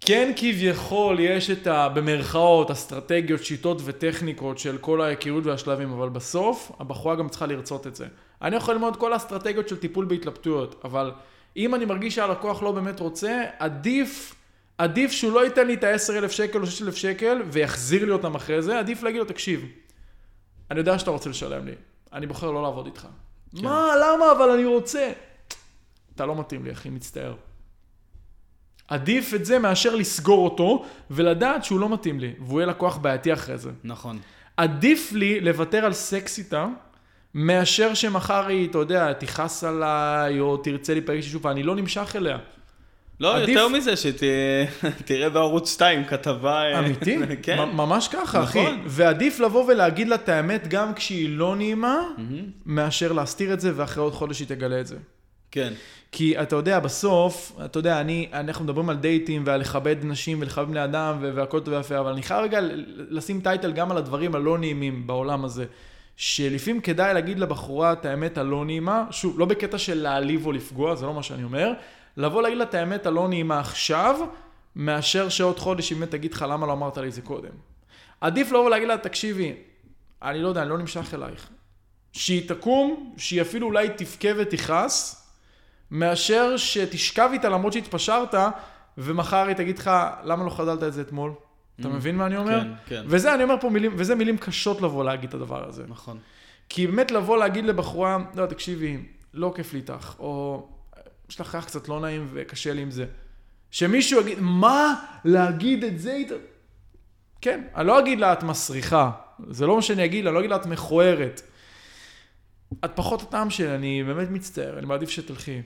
כן כביכול יש את ה... במרכאות, אסטרטגיות, שיטות וטכניקות של כל ההיכרות והשלבים, אבל בסוף, הבחורה גם צריכה לרצות את זה. אני יכול ללמוד כל האסטרטגיות של טיפול בהתלבטויות, אבל אם אני מרגיש שהלקוח לא באמת רוצה, עדיף, עדיף שהוא לא ייתן לי את ה-10,000 שקל או 6,000 שקל ויחזיר לי אותם אחרי זה, עדיף להגיד לו, תקשיב, אני יודע שאתה רוצה לשלם לי, אני בוחר לא לעבוד איתך. כן. מה, למה? אבל אני רוצה. אתה לא מתאים לי, אחי, מצטער. עדיף את זה מאשר לסגור אותו ולדעת שהוא לא מתאים לי, והוא יהיה לקוח בעייתי אחרי זה. נכון. עדיף לי לוותר על סקס איתה, מאשר שמחר היא, אתה יודע, תכעס עליי, או תרצה להיפגש שוב, ואני לא נמשך אליה. לא, עדיף- יותר מזה, שתראה בערוץ 2 כתבה... אה, אמיתי? כן. ממש ככה, אחי. נכון. ועדיף לבוא ולהגיד לה את האמת גם כשהיא לא נעימה, מהמם. מאשר להסתיר את זה, ואחרי עוד חודש היא תגלה את זה. כן. כי אתה יודע, בסוף, אתה יודע, אני, אנחנו מדברים על דייטים ועל לכבד נשים ולכבד בני אדם והכל טוב ויפה, אבל אני חייב רגע לשים טייטל גם על הדברים הלא נעימים בעולם הזה. שלפעמים כדאי להגיד לבחורה את האמת הלא נעימה, שוב, לא בקטע של להעליב או לפגוע, זה לא מה שאני אומר, לבוא להגיד לה את האמת הלא נעימה עכשיו, מאשר שעוד חודש היא באמת תגיד לך למה לא אמרת לי זה קודם. עדיף לבוא ולהגיד לה, תקשיבי, אני לא יודע, אני לא נמשך אלייך. שהיא תקום, שהיא אפילו אולי תבכה ותכעס, מאשר שתשכב איתה למרות שהתפשרת, ומחר היא תגיד לך, למה לא חדלת את זה אתמול? אתה Mm. מבין מה אני אומר? כן, כן. וזה, אני אומר פה מילים, וזה מילים קשות לבוא להגיד את הדבר הזה. נכון. כי באמת לבוא להגיד לבחורה, לא, תקשיבי, לא כיף לי איתך, או יש לך ריח קצת לא נעים וקשה לי עם זה. שמישהו יגיד, מה? להגיד את זה איתה? כן, אני לא אגיד לה, את מסריחה. זה לא מה שאני אגיד לה, אני לא אגיד לה, את מכוערת. את פחות הטעם שלי, אני באמת מצטער, אני מעדיף שתלכי.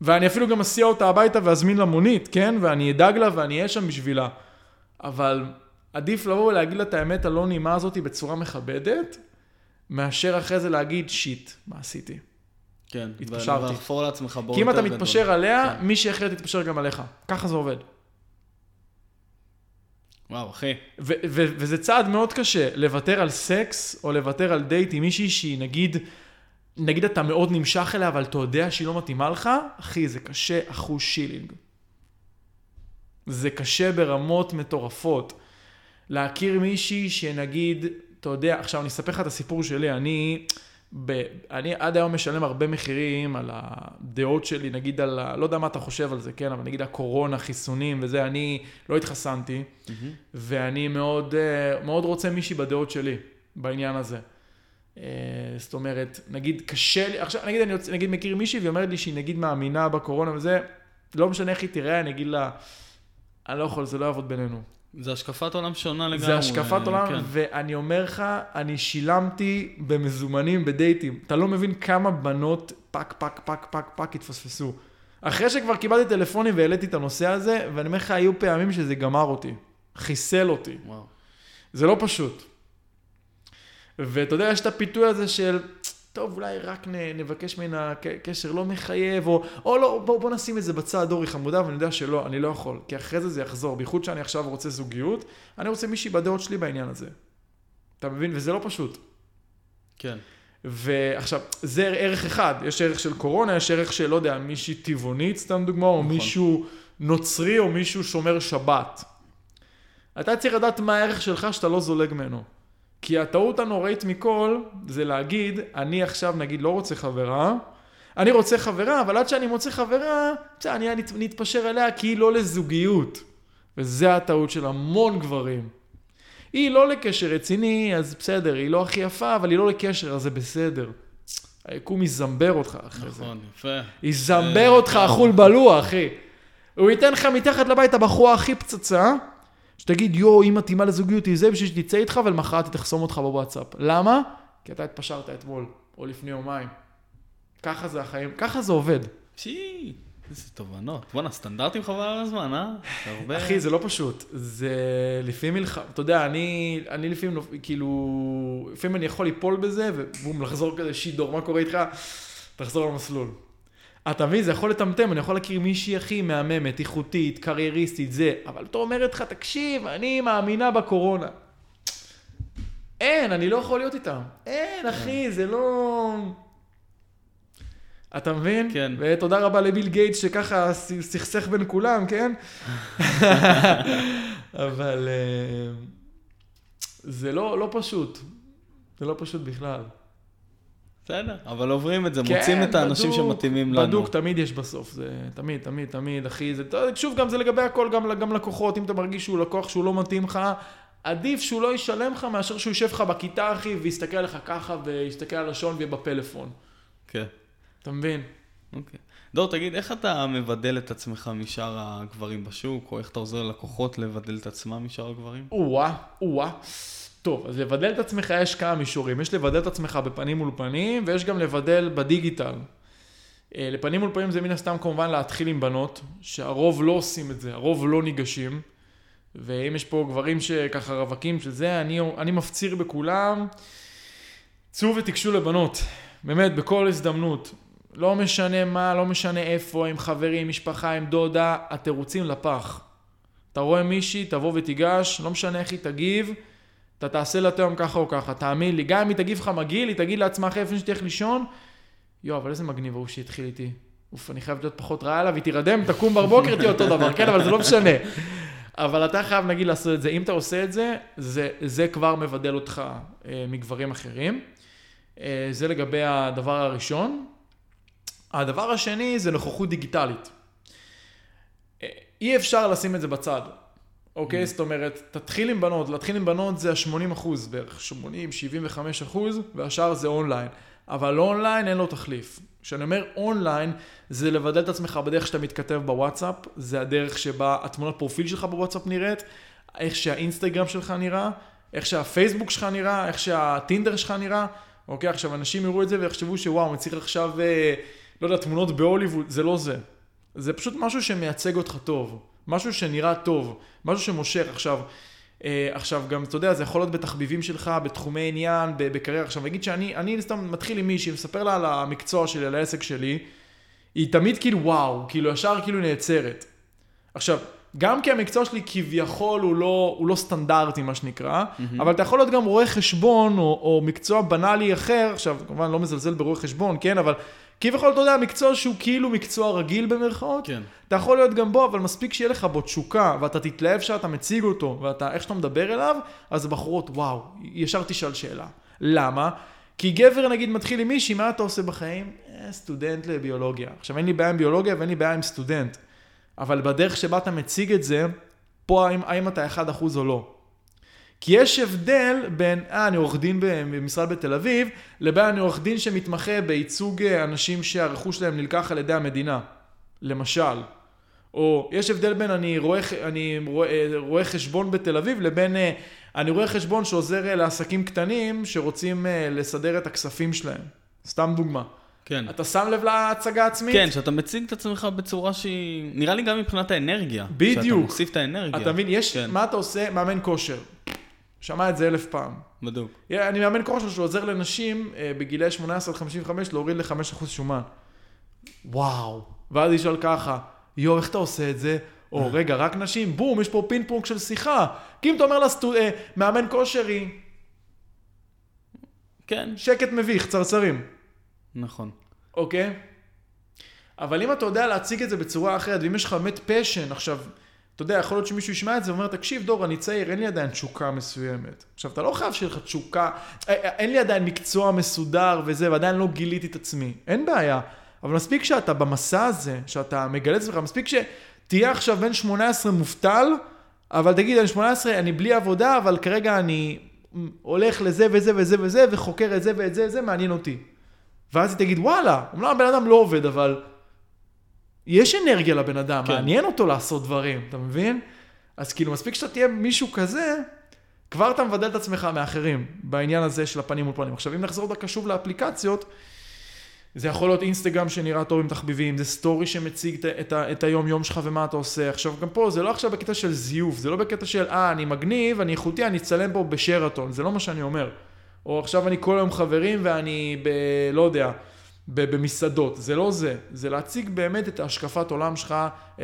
ואני אפילו גם אסיע אותה הביתה ואזמין לה מונית, כן? ואני אדאג לה ואני אהיה שם בשבילה. אבל עדיף לבוא ולהגיד לה את האמת הלא נעימה הזאת בצורה מכבדת, מאשר אחרי זה להגיד, shit, מה עשיתי? כן. התפשרתי. ולחפור לעצמך בור כי אם אתה יותר גדול. מתפשר עליה, כן. מישהי אחרת תתפשר גם עליך. ככה זה עובד. וואו, אחי. ו- ו- וזה צעד מאוד קשה, לוותר על סקס, או לוותר על דייט עם מישהי שהיא נגיד, נגיד אתה מאוד נמשך אליה, אבל אתה יודע שהיא לא מתאימה לך, אחי, זה קשה אחושילינג. זה קשה ברמות מטורפות. להכיר מישהי שנגיד, אתה יודע, עכשיו אני אספר לך את הסיפור שלי, אני, ב, אני עד היום משלם הרבה מחירים על הדעות שלי, נגיד על, ה, לא יודע מה אתה חושב על זה, כן, אבל נגיד הקורונה, חיסונים וזה, אני לא התחסנתי, ואני מאוד, אה, מאוד רוצה מישהי בדעות שלי, בעניין הזה. אה, זאת אומרת, נגיד קשה לי, עכשיו נגיד אני רוצה, נגיד מכיר מישהי והיא אומרת לי שהיא נגיד מאמינה בקורונה וזה, לא משנה איך היא תראה, אני אגיד לה, אני לא יכול, זה לא יעבוד בינינו. זה השקפת עולם שונה לגמרי. זה השקפת עולם, כן. ואני אומר לך, אני שילמתי במזומנים, בדייטים. אתה לא מבין כמה בנות פק, פק, פק, פק, פק התפספסו. אחרי שכבר קיבלתי טלפונים והעליתי את הנושא הזה, ואני אומר לך, היו פעמים שזה גמר אותי. חיסל אותי. וואו. זה לא פשוט. ואתה יודע, יש את הפיתוי הזה של, טוב, אולי רק נ, נבקש ממנה קשר לא מחייב, או, או לא, בוא, בוא נשים את זה בצד, אורי חמודה, ואני יודע שלא, אני לא יכול, כי אחרי זה זה יחזור, בייחוד שאני עכשיו רוצה זוגיות, אני רוצה מישהי בדעות שלי בעניין הזה. אתה מבין? וזה לא פשוט. כן. ועכשיו, זה ערך אחד, יש ערך של קורונה, יש ערך של, לא יודע, מישהי טבעונית, סתם דוגמה, או נכון. מישהו נוצרי, או מישהו שומר שבת. אתה צריך לדעת מה הערך שלך שאתה לא זולג ממנו. כי הטעות הנוראית מכל, זה להגיד, אני עכשיו נגיד לא רוצה חברה, אני רוצה חברה, אבל עד שאני מוצא חברה, בסדר, אני נתפשר אליה כי היא לא לזוגיות. וזה הטעות של המון גברים. היא לא לקשר רציני, אז בסדר, היא לא הכי יפה, אבל היא לא לקשר, אז זה בסדר. היקום יזמבר אותך אחרי זה. נכון, יפה. יזמבר אותך אכול בלוע, אחי. הוא ייתן לך מתחת לבית הבחורה הכי פצצה, שתגיד, יואו, היא מתאימה לזוגיות, היא זה בשביל שתצא איתך, ולמחרת היא תחסום אותך בוואטסאפ. למה? כי אתה התפשרת אתמול, או לפני יומיים. ככה זה החיים, ככה זה עובד. שי, איזה תובנות. בואנה, סטנדרטים חבל על הזמן, אה? הרבה... אחי, זה לא פשוט. זה לפעמים מלחמה, אתה יודע, אני, אני לפעמים, כאילו, לפעמים אני יכול ליפול בזה, ובום, לחזור כזה שידור, מה קורה איתך? תחזור למסלול. אתה מבין, זה יכול לטמטם, אני יכול להכיר מישהי הכי מהממת, איכותית, קרייריסטית, זה, אבל אתה אומרת לך, תקשיב, אני מאמינה בקורונה. אין, אני לא יכול להיות איתם. אין, אחי, זה לא... אתה מבין? כן. ותודה רבה לביל גייטס שככה סכסך בין כולם, כן? אבל אה, זה לא, לא פשוט. זה לא פשוט בכלל. בסדר, אבל עוברים את זה, כן, מוצאים את האנשים בדוק, שמתאימים לנו. בדוק תמיד יש בסוף, זה תמיד, תמיד, תמיד, אחי. זה, שוב, גם זה לגבי הכל, גם, גם לקוחות, אם אתה מרגיש שהוא לקוח שהוא לא מתאים לך, עדיף שהוא לא ישלם לך מאשר שהוא יושב לך בכיתה, אחי, ויסתכל עליך ככה, ויסתכל על השעון ויהיה בפלאפון. כן, אתה מבין? אוקיי. דור, תגיד, איך אתה מבדל את עצמך משאר הגברים בשוק, או איך אתה עוזר ללקוחות לבדל את עצמם משאר הגברים? או-אה, או-אה. טוב, אז לבדל את עצמך יש כמה מישורים. יש לבדל את עצמך בפנים מול פנים, ויש גם לבדל בדיגיטל. אה, לפנים מול פנים זה מן הסתם כמובן להתחיל עם בנות, שהרוב לא עושים את זה, הרוב לא ניגשים. ואם יש פה גברים שככה רווקים של זה, אני, אני מפציר בכולם, צאו ותיגשו לבנות. באמת, בכל הזדמנות. לא משנה מה, לא משנה איפה, עם חברים, משפחה, עם דודה, התירוצים לפח. אתה רואה מישהי, תבוא ותיגש, לא משנה איך היא תגיב, אתה תעשה לה את היום ככה או ככה, תאמין לי, גם אם היא תגיב לך מגעיל, היא תגיד לעצמה אחרי לפני שתלך לישון, יואו, אבל איזה מגניב ההוא שהתחיל איתי. אוף, אני חייב להיות פחות רע עליו, היא תירדם, תקום בבוקר, תהיה אותו דבר, כן, אבל זה לא משנה. אבל אתה חייב, נגיד, לעשות את זה. אם אתה עושה את זה, זה, זה כבר מבדל אותך אה, מגברים אחרים. אה, זה לגבי הדבר הראשון. הדבר השני זה נוכחות דיגיטלית. אה, אי אפשר לשים את זה בצד. אוקיי? זאת אומרת, תתחיל עם בנות, להתחיל עם בנות זה ה-80 אחוז בערך, 80, 75 אחוז, והשאר זה אונליין. אבל אונליין אין לו תחליף. כשאני אומר אונליין, זה לבדל את עצמך בדרך שאתה מתכתב בוואטסאפ, זה הדרך שבה התמונת פרופיל שלך בוואטסאפ נראית, איך שהאינסטגרם שלך נראה, איך שהפייסבוק שלך נראה, איך שהטינדר שלך נראה. אוקיי, עכשיו אנשים יראו את זה ויחשבו שוואו, אני צריך עכשיו, אה, לא יודע, תמונות בהוליווד, זה לא זה. זה פשוט משהו שמייצג אותך טוב, משהו שנראה טוב, משהו שמושך. עכשיו, אה, עכשיו גם, אתה יודע, זה יכול להיות בתחביבים שלך, בתחומי עניין, בקריירה. עכשיו, נגיד שאני אני סתם מתחיל עם מישהי, מספר לה על המקצוע שלי, על העסק שלי, היא תמיד כאילו וואו, כאילו ישר כאילו נעצרת. עכשיו, גם כי המקצוע שלי כביכול הוא לא, הוא לא סטנדרטי, מה שנקרא, mm-hmm. אבל אתה יכול להיות גם רואה חשבון או, או מקצוע בנאלי אחר, עכשיו, כמובן לא מזלזל ברואה חשבון, כן, אבל כביכול, אתה יודע, מקצוע שהוא כאילו מקצוע רגיל במרכאות, כן. אתה יכול להיות גם בו, אבל מספיק שיהיה לך בו תשוקה, ואתה תתלהב שאתה מציג אותו, ואתה, איך שאתה מדבר אליו, אז בחורות, וואו, ישר תשאל שאלה. למה? כי גבר נגיד מתחיל עם מישהי, מה אתה עושה בחיים? אה, סטודנט לביולוגיה. עכשיו אין לי בעיה עם ביולוגיה ואין לי בעיה עם סטודנט. אבל בדרך שבה אתה מציג את זה, פה האם, האם אתה 1% או לא. כי יש הבדל בין, אה, אני עורך דין במשרד בתל אביב, לבין אני עורך דין שמתמחה בייצוג אה, אנשים שהרכוש שלהם נלקח על ידי המדינה, למשל. או יש הבדל בין אני רואה, אני רואה, אה, רואה חשבון בתל אביב לבין אה, אני רואה חשבון שעוזר לעסקים קטנים שרוצים לסדר את הכספים שלהם. סתם דוגמה. כן. אתה שם לב להצגה עצמית? כן, שאתה מציג את עצמך בצורה שהיא... נראה לי גם מבחינת האנרגיה. בדיוק. שאתה מוסיף את האנרגיה. אתה מבין, יש, כן. מה אתה עושה? מאמן כושר. שמע את זה אלף פעם. בדיוק. אני מאמן כושר שעוזר לנשים אה, בגילי 18 עד 55 להוריד ל-5% שומן. וואו. ואז ישאל ככה, יואו, איך אתה עושה את זה? או רגע, רק נשים? בום, יש פה פינג פונג של שיחה. כי אם אתה אומר למאמן כושרי, כן, שקט מביך, צרצרים, נכון. אוקיי? אבל אם אתה יודע להציג את זה בצורה אחרת, ואם יש לך באמת passion, עכשיו, אתה יודע, יכול להיות שמישהו ישמע את זה ואומר, תקשיב, דור, אני צעיר, אין לי עדיין תשוקה מסוימת. עכשיו, אתה לא חייב שיהיה לך תשוקה, אה, אה, אין לי עדיין מקצוע מסודר וזה, ועדיין לא גיליתי את עצמי. אין בעיה. אבל מספיק שאתה במסע הזה, שאתה מגלה את עצמך, מספיק שתהיה עכשיו בן 18 מובטל, אבל תגיד, אני 18, אני בלי עבודה, אבל כרגע אני הולך לזה וזה וזה וזה, וחוקר את זה ואת זה, זה מעניין אותי. ואז היא תגיד, וואלה, אומנם הבן אדם לא עובד, אבל יש אנרגיה לבן אדם, כן. מעניין אותו לעשות דברים, אתה מבין? אז כאילו, מספיק שאתה תהיה מישהו כזה, כבר אתה מבדל את עצמך מאחרים, בעניין הזה של הפנים מול פנים. עכשיו, אם נחזור דקה שוב לאפליקציות, זה יכול להיות אינסטגרם שנראה טוב עם תחביבים, זה סטורי שמציג את, את, את היום-יום שלך ומה אתה עושה. עכשיו, גם פה, זה לא עכשיו בקטע של זיוף, זה לא בקטע של, אה, אני מגניב, אני איכותי, אני אצלם פה בשרתון, זה לא מה שאני אומר. או עכשיו אני כל היום חברים ואני ב... לא יודע, במסעדות, זה לא זה. זה להציג באמת את השקפת עולם שלך,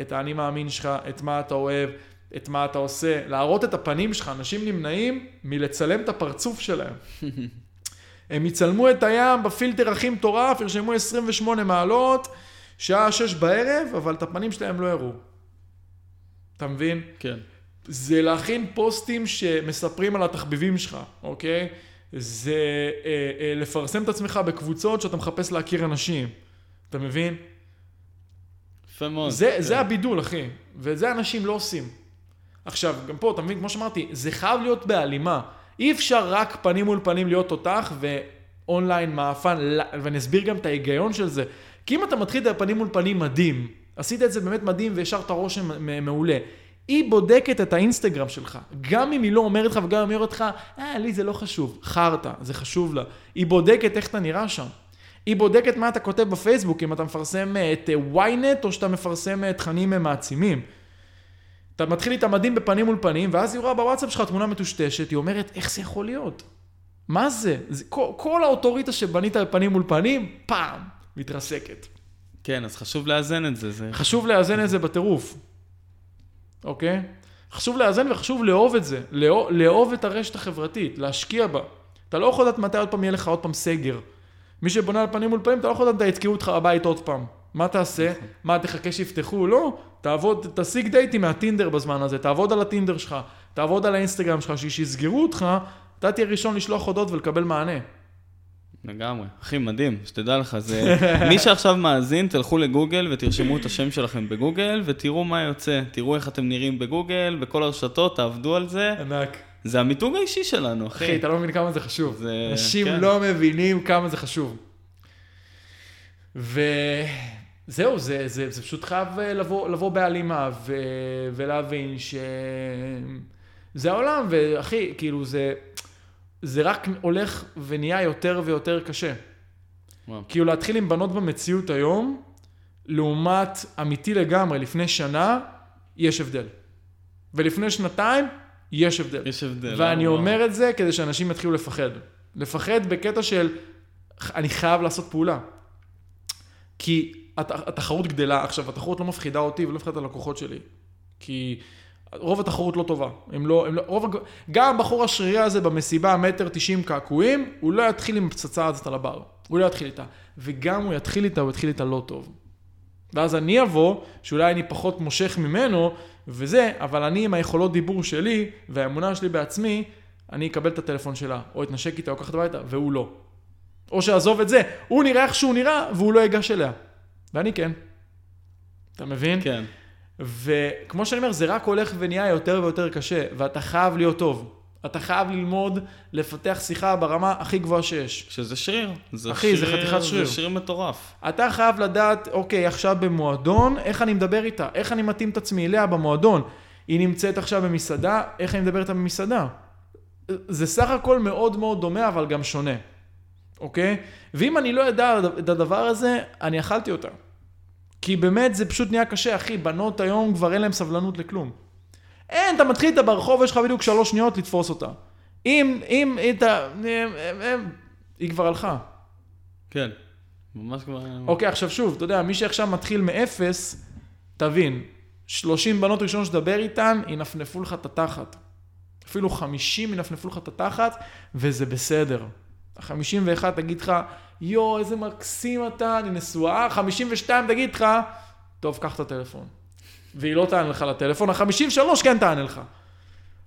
את האני מאמין שלך, את מה אתה אוהב, את מה אתה עושה, להראות את הפנים שלך. אנשים נמנעים מלצלם את הפרצוף שלהם. הם יצלמו את הים בפילטר הכי מטורף, ירשמו 28 מעלות, שעה 6 בערב, אבל את הפנים שלהם לא יראו. אתה מבין? כן. זה להכין פוסטים שמספרים על התחביבים שלך, אוקיי? זה אה, אה, לפרסם את עצמך בקבוצות שאתה מחפש להכיר אנשים. אתה מבין? יפה מאוד. זה, כן. זה הבידול, אחי. ואת זה אנשים לא עושים. עכשיו, גם פה, אתה מבין, כמו שאמרתי, זה חייב להיות בהלימה. אי אפשר רק פנים מול פנים להיות תותח ואונליין מעפן, ואני אסביר גם את ההיגיון של זה. כי אם אתה מתחיל את הפנים מול פנים מדהים, עשית את זה באמת מדהים והשארת רושם מעולה. היא בודקת את האינסטגרם שלך, גם אם היא לא אומרת לך וגם אם היא אומרת לך, אה, לי זה לא חשוב, חרטא, זה חשוב לה. היא בודקת איך אתה נראה שם. היא בודקת מה אתה כותב בפייסבוק, אם אתה מפרסם אה, את אה, ynet או שאתה מפרסם אה, תכנים מעצימים. אתה מתחיל איתה מדהים בפנים מול פנים, ואז היא רואה בוואטסאפ שלך תמונה מטושטשת, היא אומרת, איך זה יכול להיות? מה זה? זה כל, כל האוטוריטה שבנית בפנים מול פנים, פעם, מתרסקת. כן, אז חשוב לאזן את זה. זה... חשוב לאזן את זה בטירוף, אוקיי? חשוב לאזן וחשוב לאהוב את זה, לאהוב, לאהוב את הרשת החברתית, להשקיע בה. אתה לא יכול לדעת מתי עוד פעם יהיה לך עוד פעם סגר. מי שבונה על פנים מול פנים, אתה לא יכול לדעת יתקעו אותך בבית עוד פעם. מה תעשה? מה, תחכה שיפתחו? לא. תעבוד, תשיג דייטים מהטינדר בזמן הזה, תעבוד על הטינדר שלך, תעבוד על האינסטגרם שלך, שיסגרו אותך, אתה תהיה ראשון לשלוח הודעות ולקבל מענה. לגמרי. אחי, מדהים, שתדע לך, זה... מי שעכשיו מאזין, תלכו לגוגל ותרשמו את השם שלכם בגוגל, ותראו מה יוצא. תראו איך אתם נראים בגוגל, בכל הרשתות, תעבדו על זה. ענק. זה המיתוג האישי שלנו, אחי. אחי, אתה לא מבין כמה זה חשוב. זה- אנשים כן. לא מבינים כמה זה חשוב. וזהו, זה, זה, זה פשוט חייב אה, לבוא, לבוא בהלימה ו... ולהבין שזה העולם, ואחי, כאילו זה, זה רק הולך ונהיה יותר ויותר קשה. וואו. כאילו להתחיל עם בנות במציאות היום, לעומת אמיתי לגמרי, לפני שנה, יש הבדל. ולפני שנתיים, יש הבדל. יש הבדל. ואני וואו. אומר את זה כדי שאנשים יתחילו לפחד. לפחד בקטע של, אני חייב לעשות פעולה. כי הת- התחרות גדלה. עכשיו, התחרות לא מפחידה אותי ולא מפחידה את הלקוחות שלי. כי רוב התחרות לא טובה. הם לא, הם לא, רוב, גם הבחור השרירי הזה במסיבה, מטר תשעים קעקועים, הוא לא יתחיל עם הפצצה הזאת על הבר. הוא לא יתחיל איתה. וגם הוא יתחיל איתה, הוא יתחיל איתה לא טוב. ואז אני אבוא, שאולי אני פחות מושך ממנו, וזה, אבל אני עם היכולות דיבור שלי, והאמונה שלי בעצמי, אני אקבל את הטלפון שלה, או אתנשק איתה, או אקח הביתה, והוא לא. או שעזוב את זה, הוא נראה איך שהוא נראה, והוא לא ייגש אליה. ואני כן. אתה מבין? כן. וכמו שאני אומר, זה רק הולך ונהיה יותר ויותר קשה, ואתה חייב להיות טוב. אתה חייב ללמוד לפתח שיחה ברמה הכי גבוהה שיש. שזה שריר. זה אחי, זה חתיכת שריר. זה שריר מטורף. אתה חייב לדעת, אוקיי, עכשיו במועדון, איך אני מדבר איתה? איך אני מתאים את עצמי אליה במועדון? היא נמצאת עכשיו במסעדה, איך אני מדבר איתה במסעדה? זה סך הכל מאוד מאוד דומה, אבל גם שונה, אוקיי? ואם אני לא אדע את הדבר הזה, אני אכלתי אותה. כי באמת זה פשוט נהיה קשה, אחי, בנות היום כבר אין להן סבלנות לכלום. אין, אתה מתחיל איתה ברחוב, יש לך בדיוק שלוש שניות לתפוס אותה. אם, אם, אתה, היא כבר הלכה. כן, ממש כבר... אוקיי, עכשיו שוב, אתה יודע, מי שעכשיו מתחיל מאפס, תבין, 30 בנות ראשונות שתדבר איתן, ינפנפו לך את התחת. אפילו 50 ינפנפו לך את התחת, וזה בסדר. ה-51 תגיד לך, יואו, איזה מקסים אתה, אני נשואה. 52 תגיד לך, טוב, קח את הטלפון. והיא לא תענה לך לטלפון, ה-53 כן תענה לך.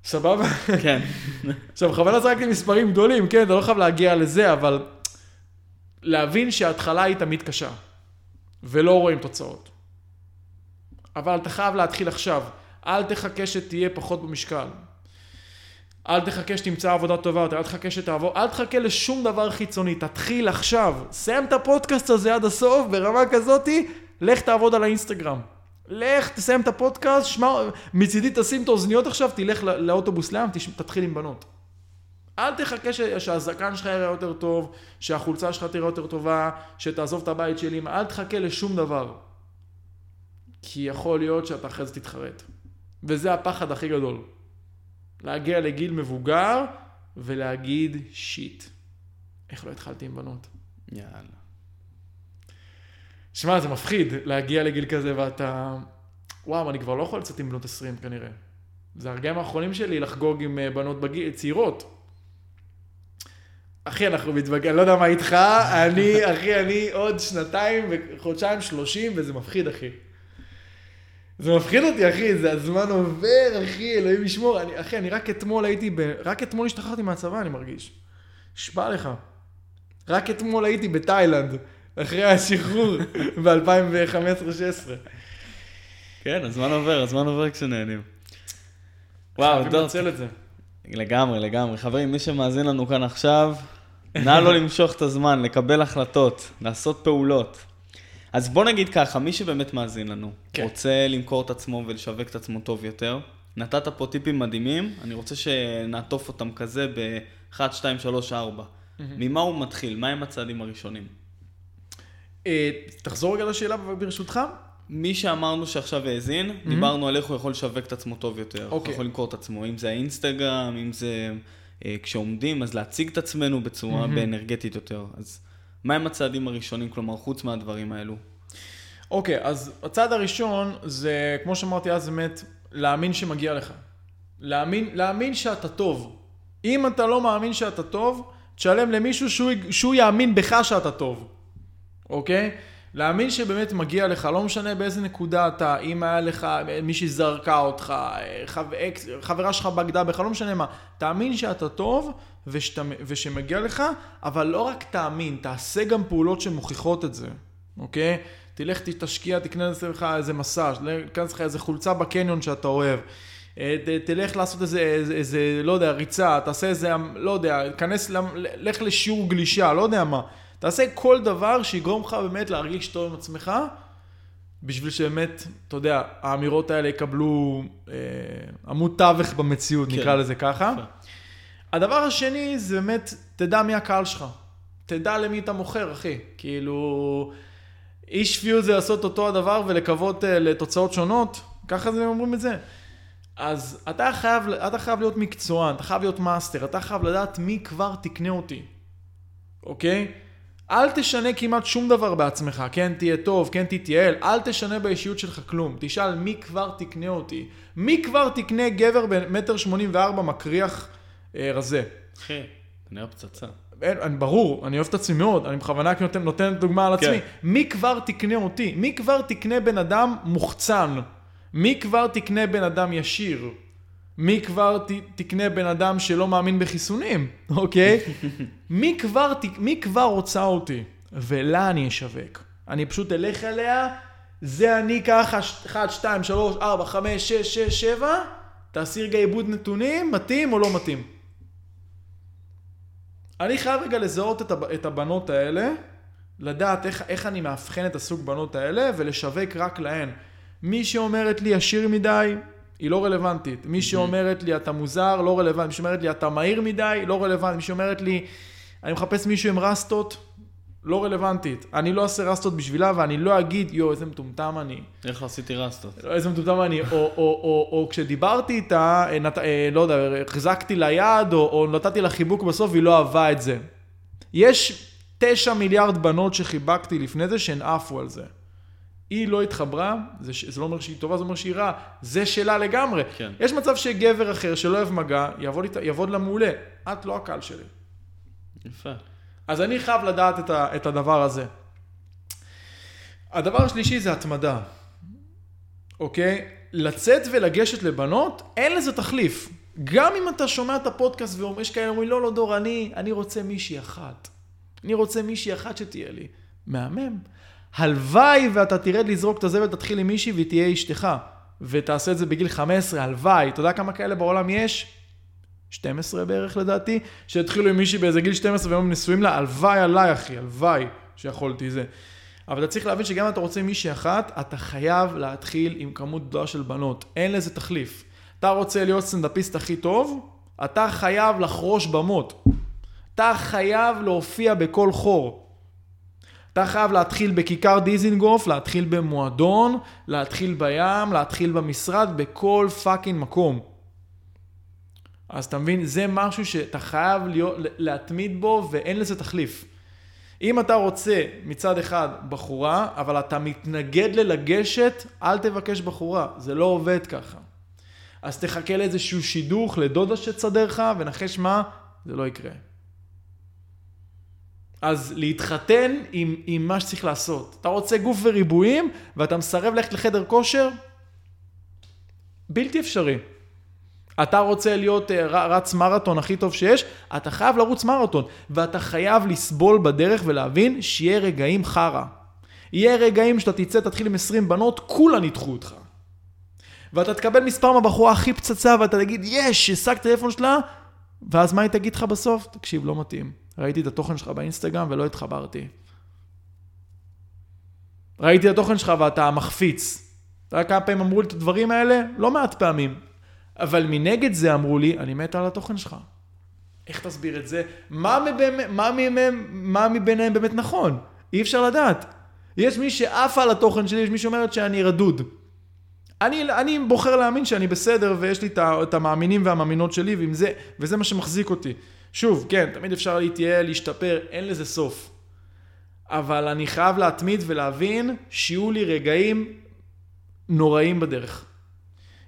סבבה? כן. עכשיו, בכוונה זרקתי מספרים גדולים, כן, אתה לא חייב להגיע לזה, אבל להבין שההתחלה היא תמיד קשה, ולא רואים תוצאות. אבל אתה חייב להתחיל עכשיו. אל תחכה שתהיה פחות במשקל. אל תחכה שתמצא עבודה טובה יותר, אל תחכה שתעבור, אל תחכה לשום דבר חיצוני, תתחיל עכשיו. סיים את הפודקאסט הזה עד הסוף, ברמה כזאתי, לך תעבוד על האינסטגרם. לך, תסיים את הפודקאסט, שמע, מצידי תשים את האוזניות עכשיו, תלך לאוטובוס לים, תתחיל עם בנות. אל תחכה ש, שהזקן שלך יראה יותר טוב, שהחולצה שלך תראה יותר טובה, שתעזוב את הבית של אמא, אל תחכה לשום דבר. כי יכול להיות שאתה אחרי זה תתחרט. וזה הפחד הכי גדול. להגיע לגיל מבוגר ולהגיד שיט. איך לא התחלתי עם בנות? יאללה. שמע, זה מפחיד להגיע לגיל כזה ואתה... וואו, אני כבר לא יכול לצאת עם בנות 20 כנראה. זה הרגעים האחרונים שלי לחגוג עם אה, בנות בגיל, צעירות. אחי, אנחנו מתווכחים, אני לא יודע מה איתך, אני, אחי, אני עוד שנתיים וחודשיים שלושים, וזה מפחיד, אחי. זה מפחיד אותי, אחי, זה הזמן עובר, אחי, אלוהים ישמור. אני, אחי, אני רק אתמול הייתי, ב... רק אתמול השתחררתי מהצבא, אני מרגיש. נשבע לך. רק אתמול הייתי בתאילנד, אחרי השחרור ב-2015-2016. כן, הזמן עובר, הזמן עובר כשנהנים. וואו, חייבים לנצל את זה. לגמרי, לגמרי. חברים, מי שמאזין לנו כאן עכשיו, נא לא למשוך את הזמן, לקבל החלטות, לעשות פעולות. אז בוא נגיד ככה, מי שבאמת מאזין לנו, כן. רוצה למכור את עצמו ולשווק את עצמו טוב יותר, נתת פה טיפים מדהימים, אני רוצה שנעטוף אותם כזה ב-1, 2, 3, 4. ממה הוא מתחיל? מהם הצעדים הראשונים? אה, תחזור רגע לשאלה ברשותך. מי שאמרנו שעכשיו האזין, דיברנו על איך הוא יכול לשווק את עצמו טוב יותר. איך הוא אוקיי. יכול למכור את עצמו, אם זה האינסטגרם, אם זה אה, כשעומדים, אז להציג את עצמנו בצורה באנרגטית יותר. אז מהם הצעדים הראשונים, כלומר, חוץ מהדברים האלו? אוקיי, אז הצעד הראשון זה, כמו שאמרתי אז, באמת, להאמין שמגיע לך. להאמין, להאמין שאתה טוב. אם אתה לא מאמין שאתה טוב, תשלם למישהו שהוא, שהוא יאמין בך שאתה טוב, אוקיי? להאמין שבאמת מגיע לך, לא משנה באיזה נקודה אתה, אם היה לך, מישהי זרקה אותך, חב, אקס, חברה שלך בגדה בך, לא משנה מה. תאמין שאתה טוב ושאתה, ושמגיע לך, אבל לא רק תאמין, תעשה גם פעולות שמוכיחות את זה, אוקיי? תלך, תשקיע, תקנה לך איזה מסאז', תיכנס לך איזה חולצה בקניון שאתה אוהב. אה, ת- תלך לעשות איזה, איזה, איזה, לא יודע, ריצה, תעשה איזה, לא יודע, כנס, לך לשיעור גלישה, לא יודע מה. תעשה כל דבר שיגרום לך באמת להרגיש טוב עם עצמך, בשביל שבאמת, אתה יודע, האמירות האלה יקבלו אה, עמוד תווך במציאות, כן. נקרא לזה ככה. הדבר השני זה באמת, תדע מי הקהל שלך. תדע למי אתה מוכר, אחי. כאילו, אי שפיות זה לעשות אותו הדבר ולקוות אה, לתוצאות שונות, ככה זה אומרים את זה. אז אתה חייב, אתה חייב להיות מקצוען, אתה חייב להיות מאסטר, אתה חייב לדעת מי כבר תקנה אותי, אוקיי? אל תשנה כמעט שום דבר בעצמך, כן תהיה טוב, כן תתייעל, אל תשנה באישיות שלך כלום. תשאל מי כבר תקנה אותי. מי כבר תקנה גבר במטר שמונים וארבע מקריח אה, רזה. אחי, כנראה פצצה. אין, אני, ברור, אני אוהב את עצמי מאוד, אני בכוונה נותן, נותן דוגמה על עצמי. כן. מי כבר תקנה אותי? מי כבר תקנה בן אדם מוחצן? מי כבר תקנה בן אדם ישיר? מי כבר ת, תקנה בן אדם שלא מאמין בחיסונים, אוקיי? מי, כבר, ת- מי כבר רוצה אותי? ולה אני אשווק. אני פשוט אלך אליה, זה אני ככה, 1, 2, 3, 4, 5, 6, 6, 7, תעשי רגע עיבוד נתונים, מתאים או לא מתאים. אני חייב רגע לזהות את, את הבנות האלה, לדעת איך, איך אני מאבחן את הסוג בנות האלה ולשווק רק להן. מי שאומרת לי עשיר מדי, היא לא רלוונטית. מי שאומרת לי אתה מוזר, לא רלוונטי. מי שאומרת לי אתה מהיר מדי, לא רלוונטי. מי שאומרת לי אני מחפש מישהו עם רסטות, לא רלוונטית. אני לא אעשה רסטות בשבילה, ואני לא אגיד, יואו, איזה מטומטם אני. איך עשיתי רסטות? איזה מטומטם אני. או, או, או, או כשדיברתי איתה, אה, נת, אה, לא יודע, החזקתי לה יד, או, או נתתי לה חיבוק בסוף, והיא לא אהבה את זה. יש תשע מיליארד בנות שחיבקתי לפני זה, שהן עפו על זה. היא לא התחברה, זה, זה לא אומר שהיא טובה, זה אומר שהיא רעה, זה שלה לגמרי. כן. יש מצב שגבר אחר שלא אוהב מגע, יעבוד, יעבוד לה מעולה. את לא הקהל שלי. יפה. אז אני חייב לדעת את, ה, את הדבר הזה. הדבר השלישי זה התמדה, אוקיי? לצאת ולגשת לבנות, אין לזה תחליף. גם אם אתה שומע את הפודקאסט ויש כאלה אומרים, לא, לא, דור, אני, אני רוצה מישהי אחת. אני רוצה מישהי אחת שתהיה לי. מהמם. הלוואי ואתה תרד לזרוק את הזבל, תתחיל עם מישהי והיא תהיה אשתך. ותעשה את זה בגיל 15, הלוואי. אתה יודע כמה כאלה בעולם יש? 12 בערך לדעתי, שהתחילו עם מישהי באיזה גיל 12 והיום נשואים לה, הלוואי עליי אחי, הלוואי שיכולתי זה. אבל אתה צריך להבין שגם אם אתה רוצה מישהי אחת, אתה חייב להתחיל עם כמות גדולה של בנות. אין לזה תחליף. אתה רוצה להיות סטנדאפיסט הכי טוב, אתה חייב לחרוש במות. אתה חייב להופיע בכל חור. אתה חייב להתחיל בכיכר דיזינגוף, להתחיל במועדון, להתחיל בים, להתחיל במשרד, בכל fucking מקום. אז אתה מבין, זה משהו שאתה חייב להיות, להתמיד בו ואין לזה תחליף. אם אתה רוצה מצד אחד בחורה, אבל אתה מתנגד ללגשת, אל תבקש בחורה, זה לא עובד ככה. אז תחכה לאיזשהו שידוך לדודה שתסדר לך, ונחש מה, זה לא יקרה. אז להתחתן עם, עם מה שצריך לעשות. אתה רוצה גוף וריבועים, ואתה מסרב ללכת לחדר כושר? בלתי אפשרי. אתה רוצה להיות אה, רץ מרתון הכי טוב שיש, אתה חייב לרוץ מרתון, ואתה חייב לסבול בדרך ולהבין שיהיה רגעים חרא. יהיה רגעים שאתה תצא, תתחיל עם 20 בנות, כולן ידחו אותך. ואתה תקבל מספר מהבחורה הכי פצצה, ואתה תגיד, יש, השגת טלפון שלה, ואז מה היא תגיד לך בסוף? תקשיב, לא מתאים. ראיתי את התוכן שלך באינסטגרם ולא התחברתי. ראיתי את התוכן שלך ואתה מחפיץ. אתה יודע כמה פעמים אמרו לי את הדברים האלה? לא מעט פעמים. אבל מנגד זה אמרו לי, אני מת על התוכן שלך. איך תסביר את זה? מה, מבאמת, מה, מביניהם, מה מביניהם באמת נכון? אי אפשר לדעת. יש מי שעפה על התוכן שלי, יש מי שאומרת שאני רדוד. אני, אני בוחר להאמין שאני בסדר ויש לי את המאמינים והמאמינות שלי זה, וזה מה שמחזיק אותי. שוב, כן, תמיד אפשר להתייעל, להשתפר, אין לזה סוף. אבל אני חייב להתמיד ולהבין שיהיו לי רגעים נוראים בדרך.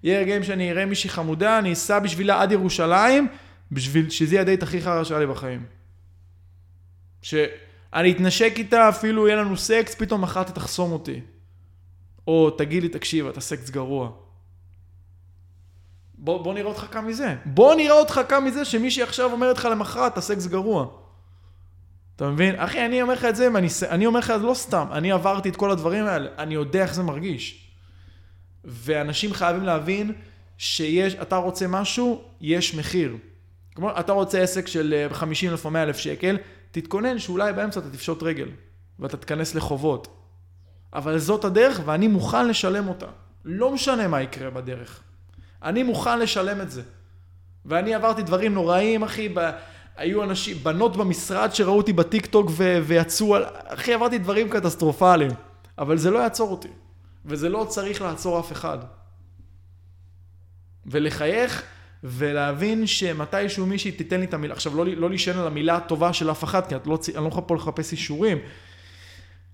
יהיה רגעים שאני אראה מישהי חמודה, אני אסע בשבילה עד ירושלים, בשביל שזה יהיה הדייט הכי חרא שהיה לי בחיים. שאני אתנשק איתה, אפילו יהיה לנו סקס, פתאום מחר תחסום אותי. או תגיד לי, תקשיב, אתה סקס גרוע. בוא, בוא נראה אותך קם מזה. בוא נראה אותך קם מזה שמישהי עכשיו אומרת לך למחרת, אתה סקס גרוע. אתה מבין? אחי, אני אומר לך את זה, ואני, אני אומר לך לא סתם, אני עברתי את כל הדברים האלה, אני יודע איך זה מרגיש. ואנשים חייבים להבין שיש, אתה רוצה משהו, יש מחיר. כמו, אתה רוצה עסק של 50 אלף או 100 אלף שקל, תתכונן שאולי באמצע אתה תפשוט רגל, ואתה תיכנס לחובות. אבל זאת הדרך, ואני מוכן לשלם אותה. לא משנה מה יקרה בדרך. אני מוכן לשלם את זה. ואני עברתי דברים נוראים, אחי, ב... היו אנשים, בנות במשרד שראו אותי בטיקטוק ו... ויצאו על... אחי, עברתי דברים קטסטרופליים. אבל זה לא יעצור אותי. וזה לא צריך לעצור אף אחד. ולחייך ולהבין שמתישהו מישהי תיתן לי את המילה, עכשיו לא, לא להישען על המילה הטובה של אף אחד, כי את לא, אני לא יכול פה לחפש אישורים,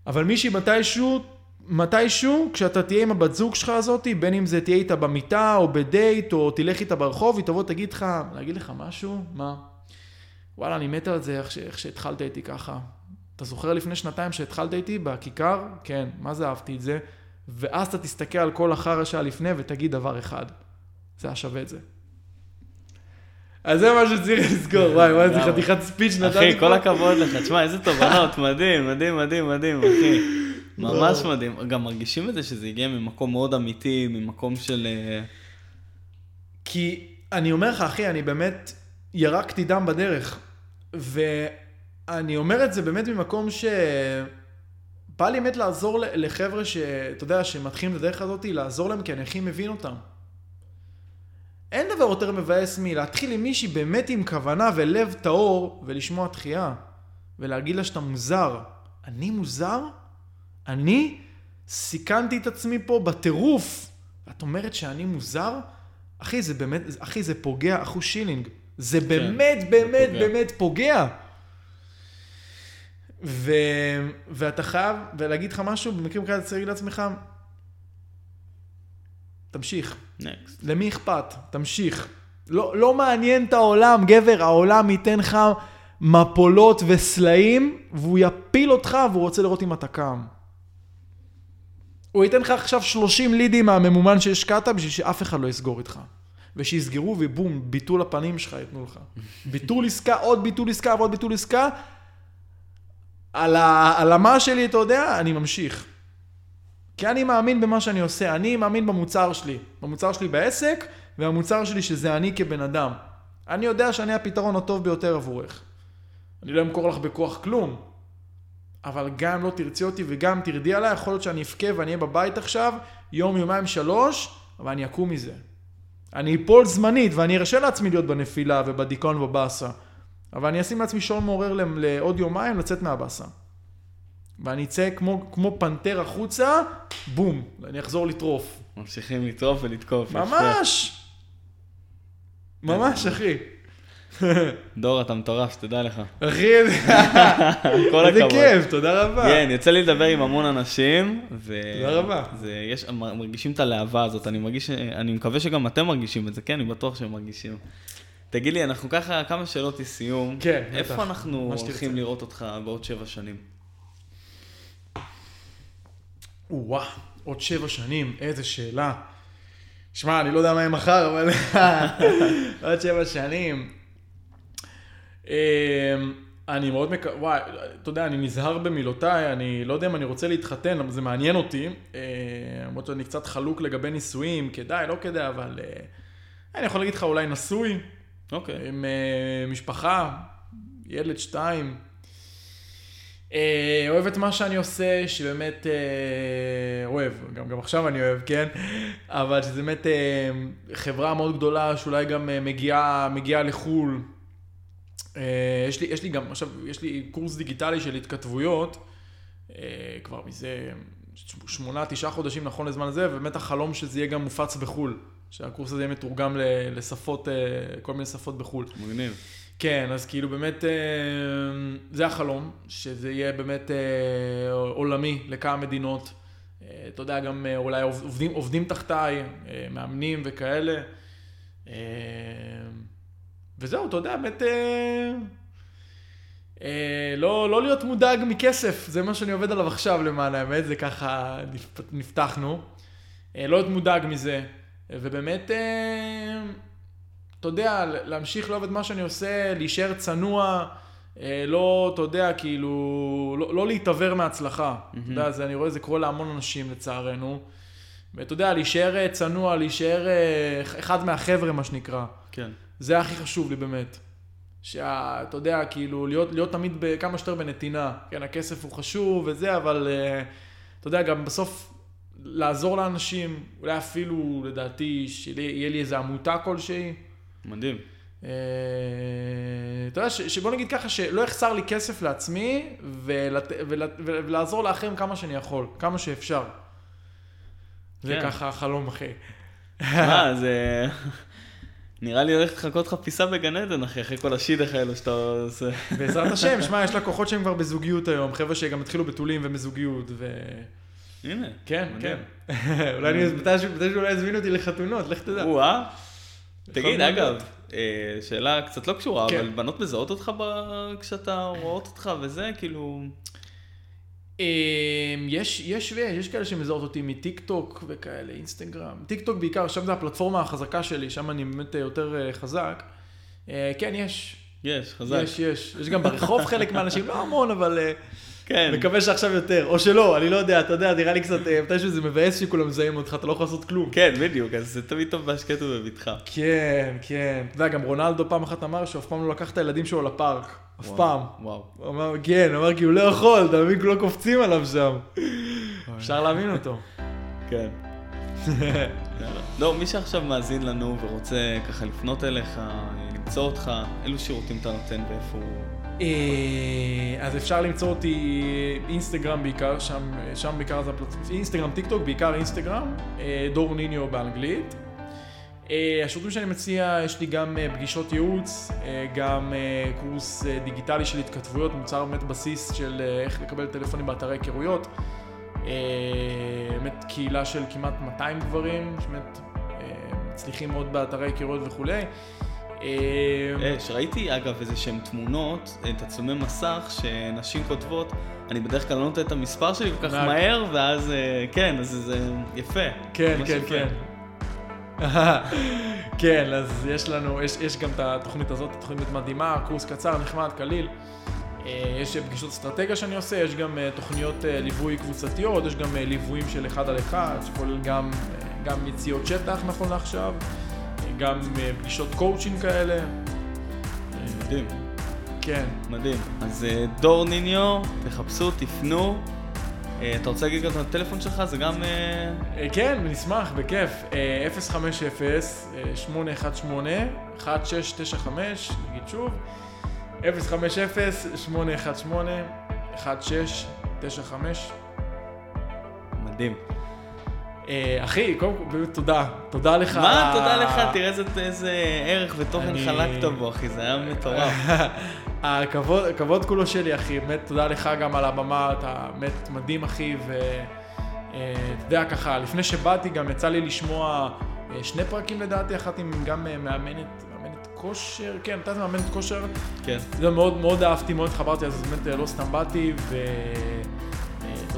אבל מישהי מתישהו, מתישהו, כשאתה תהיה עם הבת זוג שלך הזאת, בין אם זה תהיה איתה במיטה או בדייט, או תלך איתה ברחוב, היא תבוא תגיד לך, להגיד לך משהו? מה? וואלה, אני מת על זה, איך, ש... איך שהתחלת איתי ככה. אתה זוכר לפני שנתיים שהתחלת איתי בכיכר? כן, מה זה אהבתי את זה? ואז אתה תסתכל על כל החרא שהיה לפני ותגיד דבר אחד. זה היה שווה את זה. אז זה מה שצריך לזכור, וואי, וואי, איזה חתיכת ספיץ' נתתי אחי, כל הכבוד לך, תשמע, איזה תובנות, מדהים, מדהים, מדהים, מדהים, אחי. ממש מדהים. גם מרגישים את זה שזה הגיע ממקום מאוד אמיתי, ממקום של... אה, כי אני אומר לך, אחי, אני באמת ירקתי דם בדרך. ואני אומר את זה באמת ממקום ש... בא לי באמת לעזור לחבר'ה שאתה יודע, שמתחילים את הדרך הזאת, לעזור להם כי אני הכי מבין אותם. אין דבר יותר מבאס מלהתחיל עם מישהי באמת עם כוונה ולב טהור ולשמוע תחייה ולהגיד לה שאתה מוזר אני מוזר? אני סיכנתי את עצמי פה בטירוף. ואת אומרת שאני מוזר? אחי, זה באמת, אחי, זה פוגע אחוז שילינג. זה באמת, באמת, פוגע. באמת פוגע. ו... ואתה חייב, ולהגיד לך משהו, במקרים כאלה צריך להגיד לעצמך, תמשיך. נקסט. למי אכפת? תמשיך. לא, לא מעניין את העולם, גבר, העולם ייתן לך מפולות וסלעים, והוא יפיל אותך והוא רוצה לראות אם אתה קם. הוא ייתן לך עכשיו 30 לידים מהממומן שהשקעת בשביל שאף אחד לא יסגור איתך. ושיסגרו ובום, ביטול הפנים שלך ייתנו לך. ביטול עסקה, עוד ביטול עסקה ועוד ביטול עסקה. על, ה, על המה שלי, אתה יודע, אני ממשיך. כי אני מאמין במה שאני עושה, אני מאמין במוצר שלי. במוצר שלי בעסק, והמוצר שלי שזה אני כבן אדם. אני יודע שאני הפתרון הטוב ביותר עבורך. אני לא אמכור לך בכוח כלום, אבל גם אם לא תרצי אותי וגם תרדי עליי, יכול להיות שאני אבכה ואני אהיה בבית עכשיו, יום, יומיים, שלוש, אבל אני אקום מזה. אני אפול זמנית ואני ארשה לעצמי להיות בנפילה ובדיכאון ובבאסה. אבל אני אשים לעצמי שעון מעורר לעוד יומיים לצאת מהבאסה. ואני אצא כמו, כמו פנתר החוצה, בום, אני אחזור לטרוף. ממשיכים לטרוף ולתקוף. ממש! ממש, אחי. דור, אתה מטורף, שתדע לך. אחי, כל איזה הכבוד. כיף, תודה רבה. כן, יוצא לי לדבר עם המון אנשים, ו... תודה רבה. זה, יש, מרגישים את הלהבה הזאת, אני מרגיש, אני מקווה שגם אתם מרגישים את זה, כן, אני בטוח שהם מרגישים. תגיד לי, אנחנו ככה, כמה שאלות לסיום. כן, איפה בטח. אנחנו מה שתרצה. הולכים לראות אותך בעוד שבע שנים? וואו, עוד שבע שנים, איזה שאלה. שמע, אני לא יודע מה יהיה מחר, אבל עוד שבע שנים. אמ, אני מאוד מקווה, וואי, אתה יודע, אני נזהר במילותיי, אני לא יודע אם אני רוצה להתחתן, אבל זה מעניין אותי. אה, למרות שאני קצת חלוק לגבי נישואים, כדאי, לא כדאי, אבל אה, אני יכול להגיד לך אולי נשוי, אוקיי. עם אה, משפחה, ילד, שתיים. אה, אוהב את מה שאני עושה, שבאמת אוהב, גם, גם עכשיו אני אוהב, כן? אבל שזה באמת חברה מאוד גדולה, שאולי גם מגיעה, מגיעה לחו"ל. אה, יש, לי, יש לי גם, עכשיו, יש לי קורס דיגיטלי של התכתבויות, אה, כבר מזה שמונה, תשעה חודשים נכון לזמן הזה, ובאמת החלום שזה יהיה גם מופץ בחו"ל. שהקורס הזה יהיה מתורגם לשפות, אה, כל מיני שפות בחו"ל. מגניב. כן, אז כאילו באמת, זה החלום, שזה יהיה באמת עולמי לכמה מדינות. אתה יודע, גם אולי עובדים, עובדים תחתיי, מאמנים וכאלה. וזהו, אתה יודע, באמת, אה, אה, לא, לא להיות מודאג מכסף, זה מה שאני עובד עליו עכשיו למען האמת, זה ככה נפ- נפתחנו. אה, לא להיות מודאג מזה, ובאמת, אה, אתה יודע, להמשיך לאהוב את מה שאני עושה, להישאר צנוע, אה, לא, אתה יודע, כאילו, לא, לא להתעוור מהצלחה. אתה יודע, זה, אני רואה זה קורה להמון אנשים לצערנו. ואתה יודע, להישאר אה, צנוע, להישאר אה, אחד מהחבר'ה, מה שנקרא. כן. זה הכי חשוב לי באמת. שאתה יודע, כאילו, להיות, להיות תמיד ב- כמה שיותר בנתינה. כן, הכסף הוא חשוב וזה, אבל אה, אתה יודע, גם בסוף לעזור לאנשים, אולי אפילו, לדעתי, שיהיה לי איזו עמותה כלשהי. מדהים. אה, אתה יודע, ש- שבוא נגיד ככה, שלא יחסר לי כסף לעצמי, ולת, ולת, ולעזור לאחרים כמה שאני יכול, כמה שאפשר. זה כן. ככה החלום, אחי. מה, זה... נראה לי הולכת לחכות לך פיסה בגן עדן, אחי, אחרי כל השידך האלו שאתה עושה. בעזרת השם, שמע, יש לקוחות שהם כבר בזוגיות היום, חבר'ה שגם התחילו בתולים והם בזוגיות, ו... הנה. כן. כן. אולי אני, מתישהו אולי יזמינו אותי לחתונות, לך תדע. או-אה. תגיד, אגב. אה, שאלה קצת לא קשורה, כן. אבל בנות מזהות אותך כשאתה רואות אותך וזה, כאילו... אמ, יש, יש ויש, יש כאלה שמזהות אותי מטיק טוק וכאלה, אינסטגרם. טיק טוק בעיקר, שם זה הפלטפורמה החזקה שלי, שם אני באמת אה, יותר אה, חזק. אה, כן, יש. יש, חזק. יש, יש. יש גם ברחוב חלק מהאנשים, לא המון, אבל כן. מקווה שעכשיו יותר. או שלא, אני לא יודע, אתה יודע, נראה לי קצת, מתישהו זה מבאס שכולם מזהים אותך, אתה לא יכול לעשות כלום. כן, בדיוק, אז זה תמיד טוב בהשקט ובבטחה. כן, כן. אתה יודע, גם רונלדו פעם אחת אמר שהוא אף פעם לא לקח את הילדים שלו לפארק. אף וואו, פעם. וואו. הוא אמר, כן, הוא אמר כי הוא לא יכול, אתה מבין? כולם קופצים עליו שם. אפשר להבין אותו. כן. לא, מי שעכשיו מאזין לנו ורוצה ככה לפנות אליך, למצוא אותך, אילו שירותים אתה נותן ואיפה הוא... אז אפשר למצוא אותי אינסטגרם בעיקר, שם, שם בעיקר זה הפלטפורמה, אינסטגרם, טיק טוק, בעיקר אינסטגרם, דור ניניו באנגלית. השירותים שאני מציע, יש לי גם פגישות ייעוץ, גם קורס דיגיטלי של התכתבויות, מוצר באמת בסיס של איך לקבל טלפונים באתרי היכרויות. באמת קהילה של כמעט 200 גברים, שבאמת מצליחים מאוד באתרי היכרויות וכולי. שראיתי אגב איזה שהן תמונות, תצלומי מסך, שנשים כותבות, אני בדרך כלל לא נותן את המספר שלי כל כך מהר, ואז כן, אז זה יפה. כן, כן, כן. כן, אז יש לנו, יש, יש גם את התוכנית הזאת, תוכנית מדהימה, קורס קצר, נחמד, קליל. יש פגישות אסטרטגיה שאני עושה, יש גם תוכניות ליווי קבוצתיות, יש גם ליוויים של אחד על אחד, שכולל גם, גם יציאות שטח נכון לעכשיו, גם פגישות קואוצ'ינג כאלה. מדהים. כן. מדהים. אז דור ניניו, תחפשו, תפנו. אתה רוצה להגיד גם את הטלפון שלך? זה גם... כן, נשמח, בכיף. 050-818-1695, נגיד שוב. 050-818-1695. מדהים. אחי, קודם כל, תודה. תודה לך. מה תודה לך? תראה איזה ערך ותוכן חלקת בו, אחי, זה היה מטורף. הכבוד כולו שלי, אחי. באמת תודה לך גם על הבמה, אתה באמת מדהים, אחי, ואתה יודע, ככה, לפני שבאתי גם יצא לי לשמוע שני פרקים לדעתי, אחת עם גם מאמנת, מאמנת כושר, כן, נתת מאמנת כושר. כן. זה מאוד מאוד אהבתי, מאוד התחברתי, אז באמת לא סתם באתי,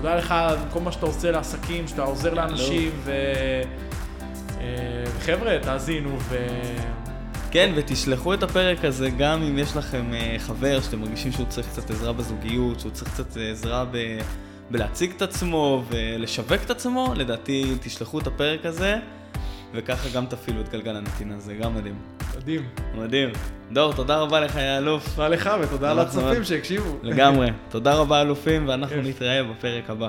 ותודה לך על כל מה שאתה עושה לעסקים, שאתה עוזר לאנשים, וחבר'ה, תאזינו, ו... כן, ותשלחו את הפרק הזה גם אם יש לכם חבר שאתם מרגישים שהוא צריך קצת עזרה בזוגיות, שהוא צריך קצת עזרה ב... בלהציג את עצמו ולשווק את עצמו, לדעתי תשלחו את הפרק הזה, וככה גם תפעילו את גלגל הנתינה, זה גם מדהים. מדהים. מדהים. דור, תודה רבה לך, יא אלוף. תודה לך ותודה לצופים שהקשיבו. לגמרי. תודה רבה, אלופים, ואנחנו נתראה בפרק הבא.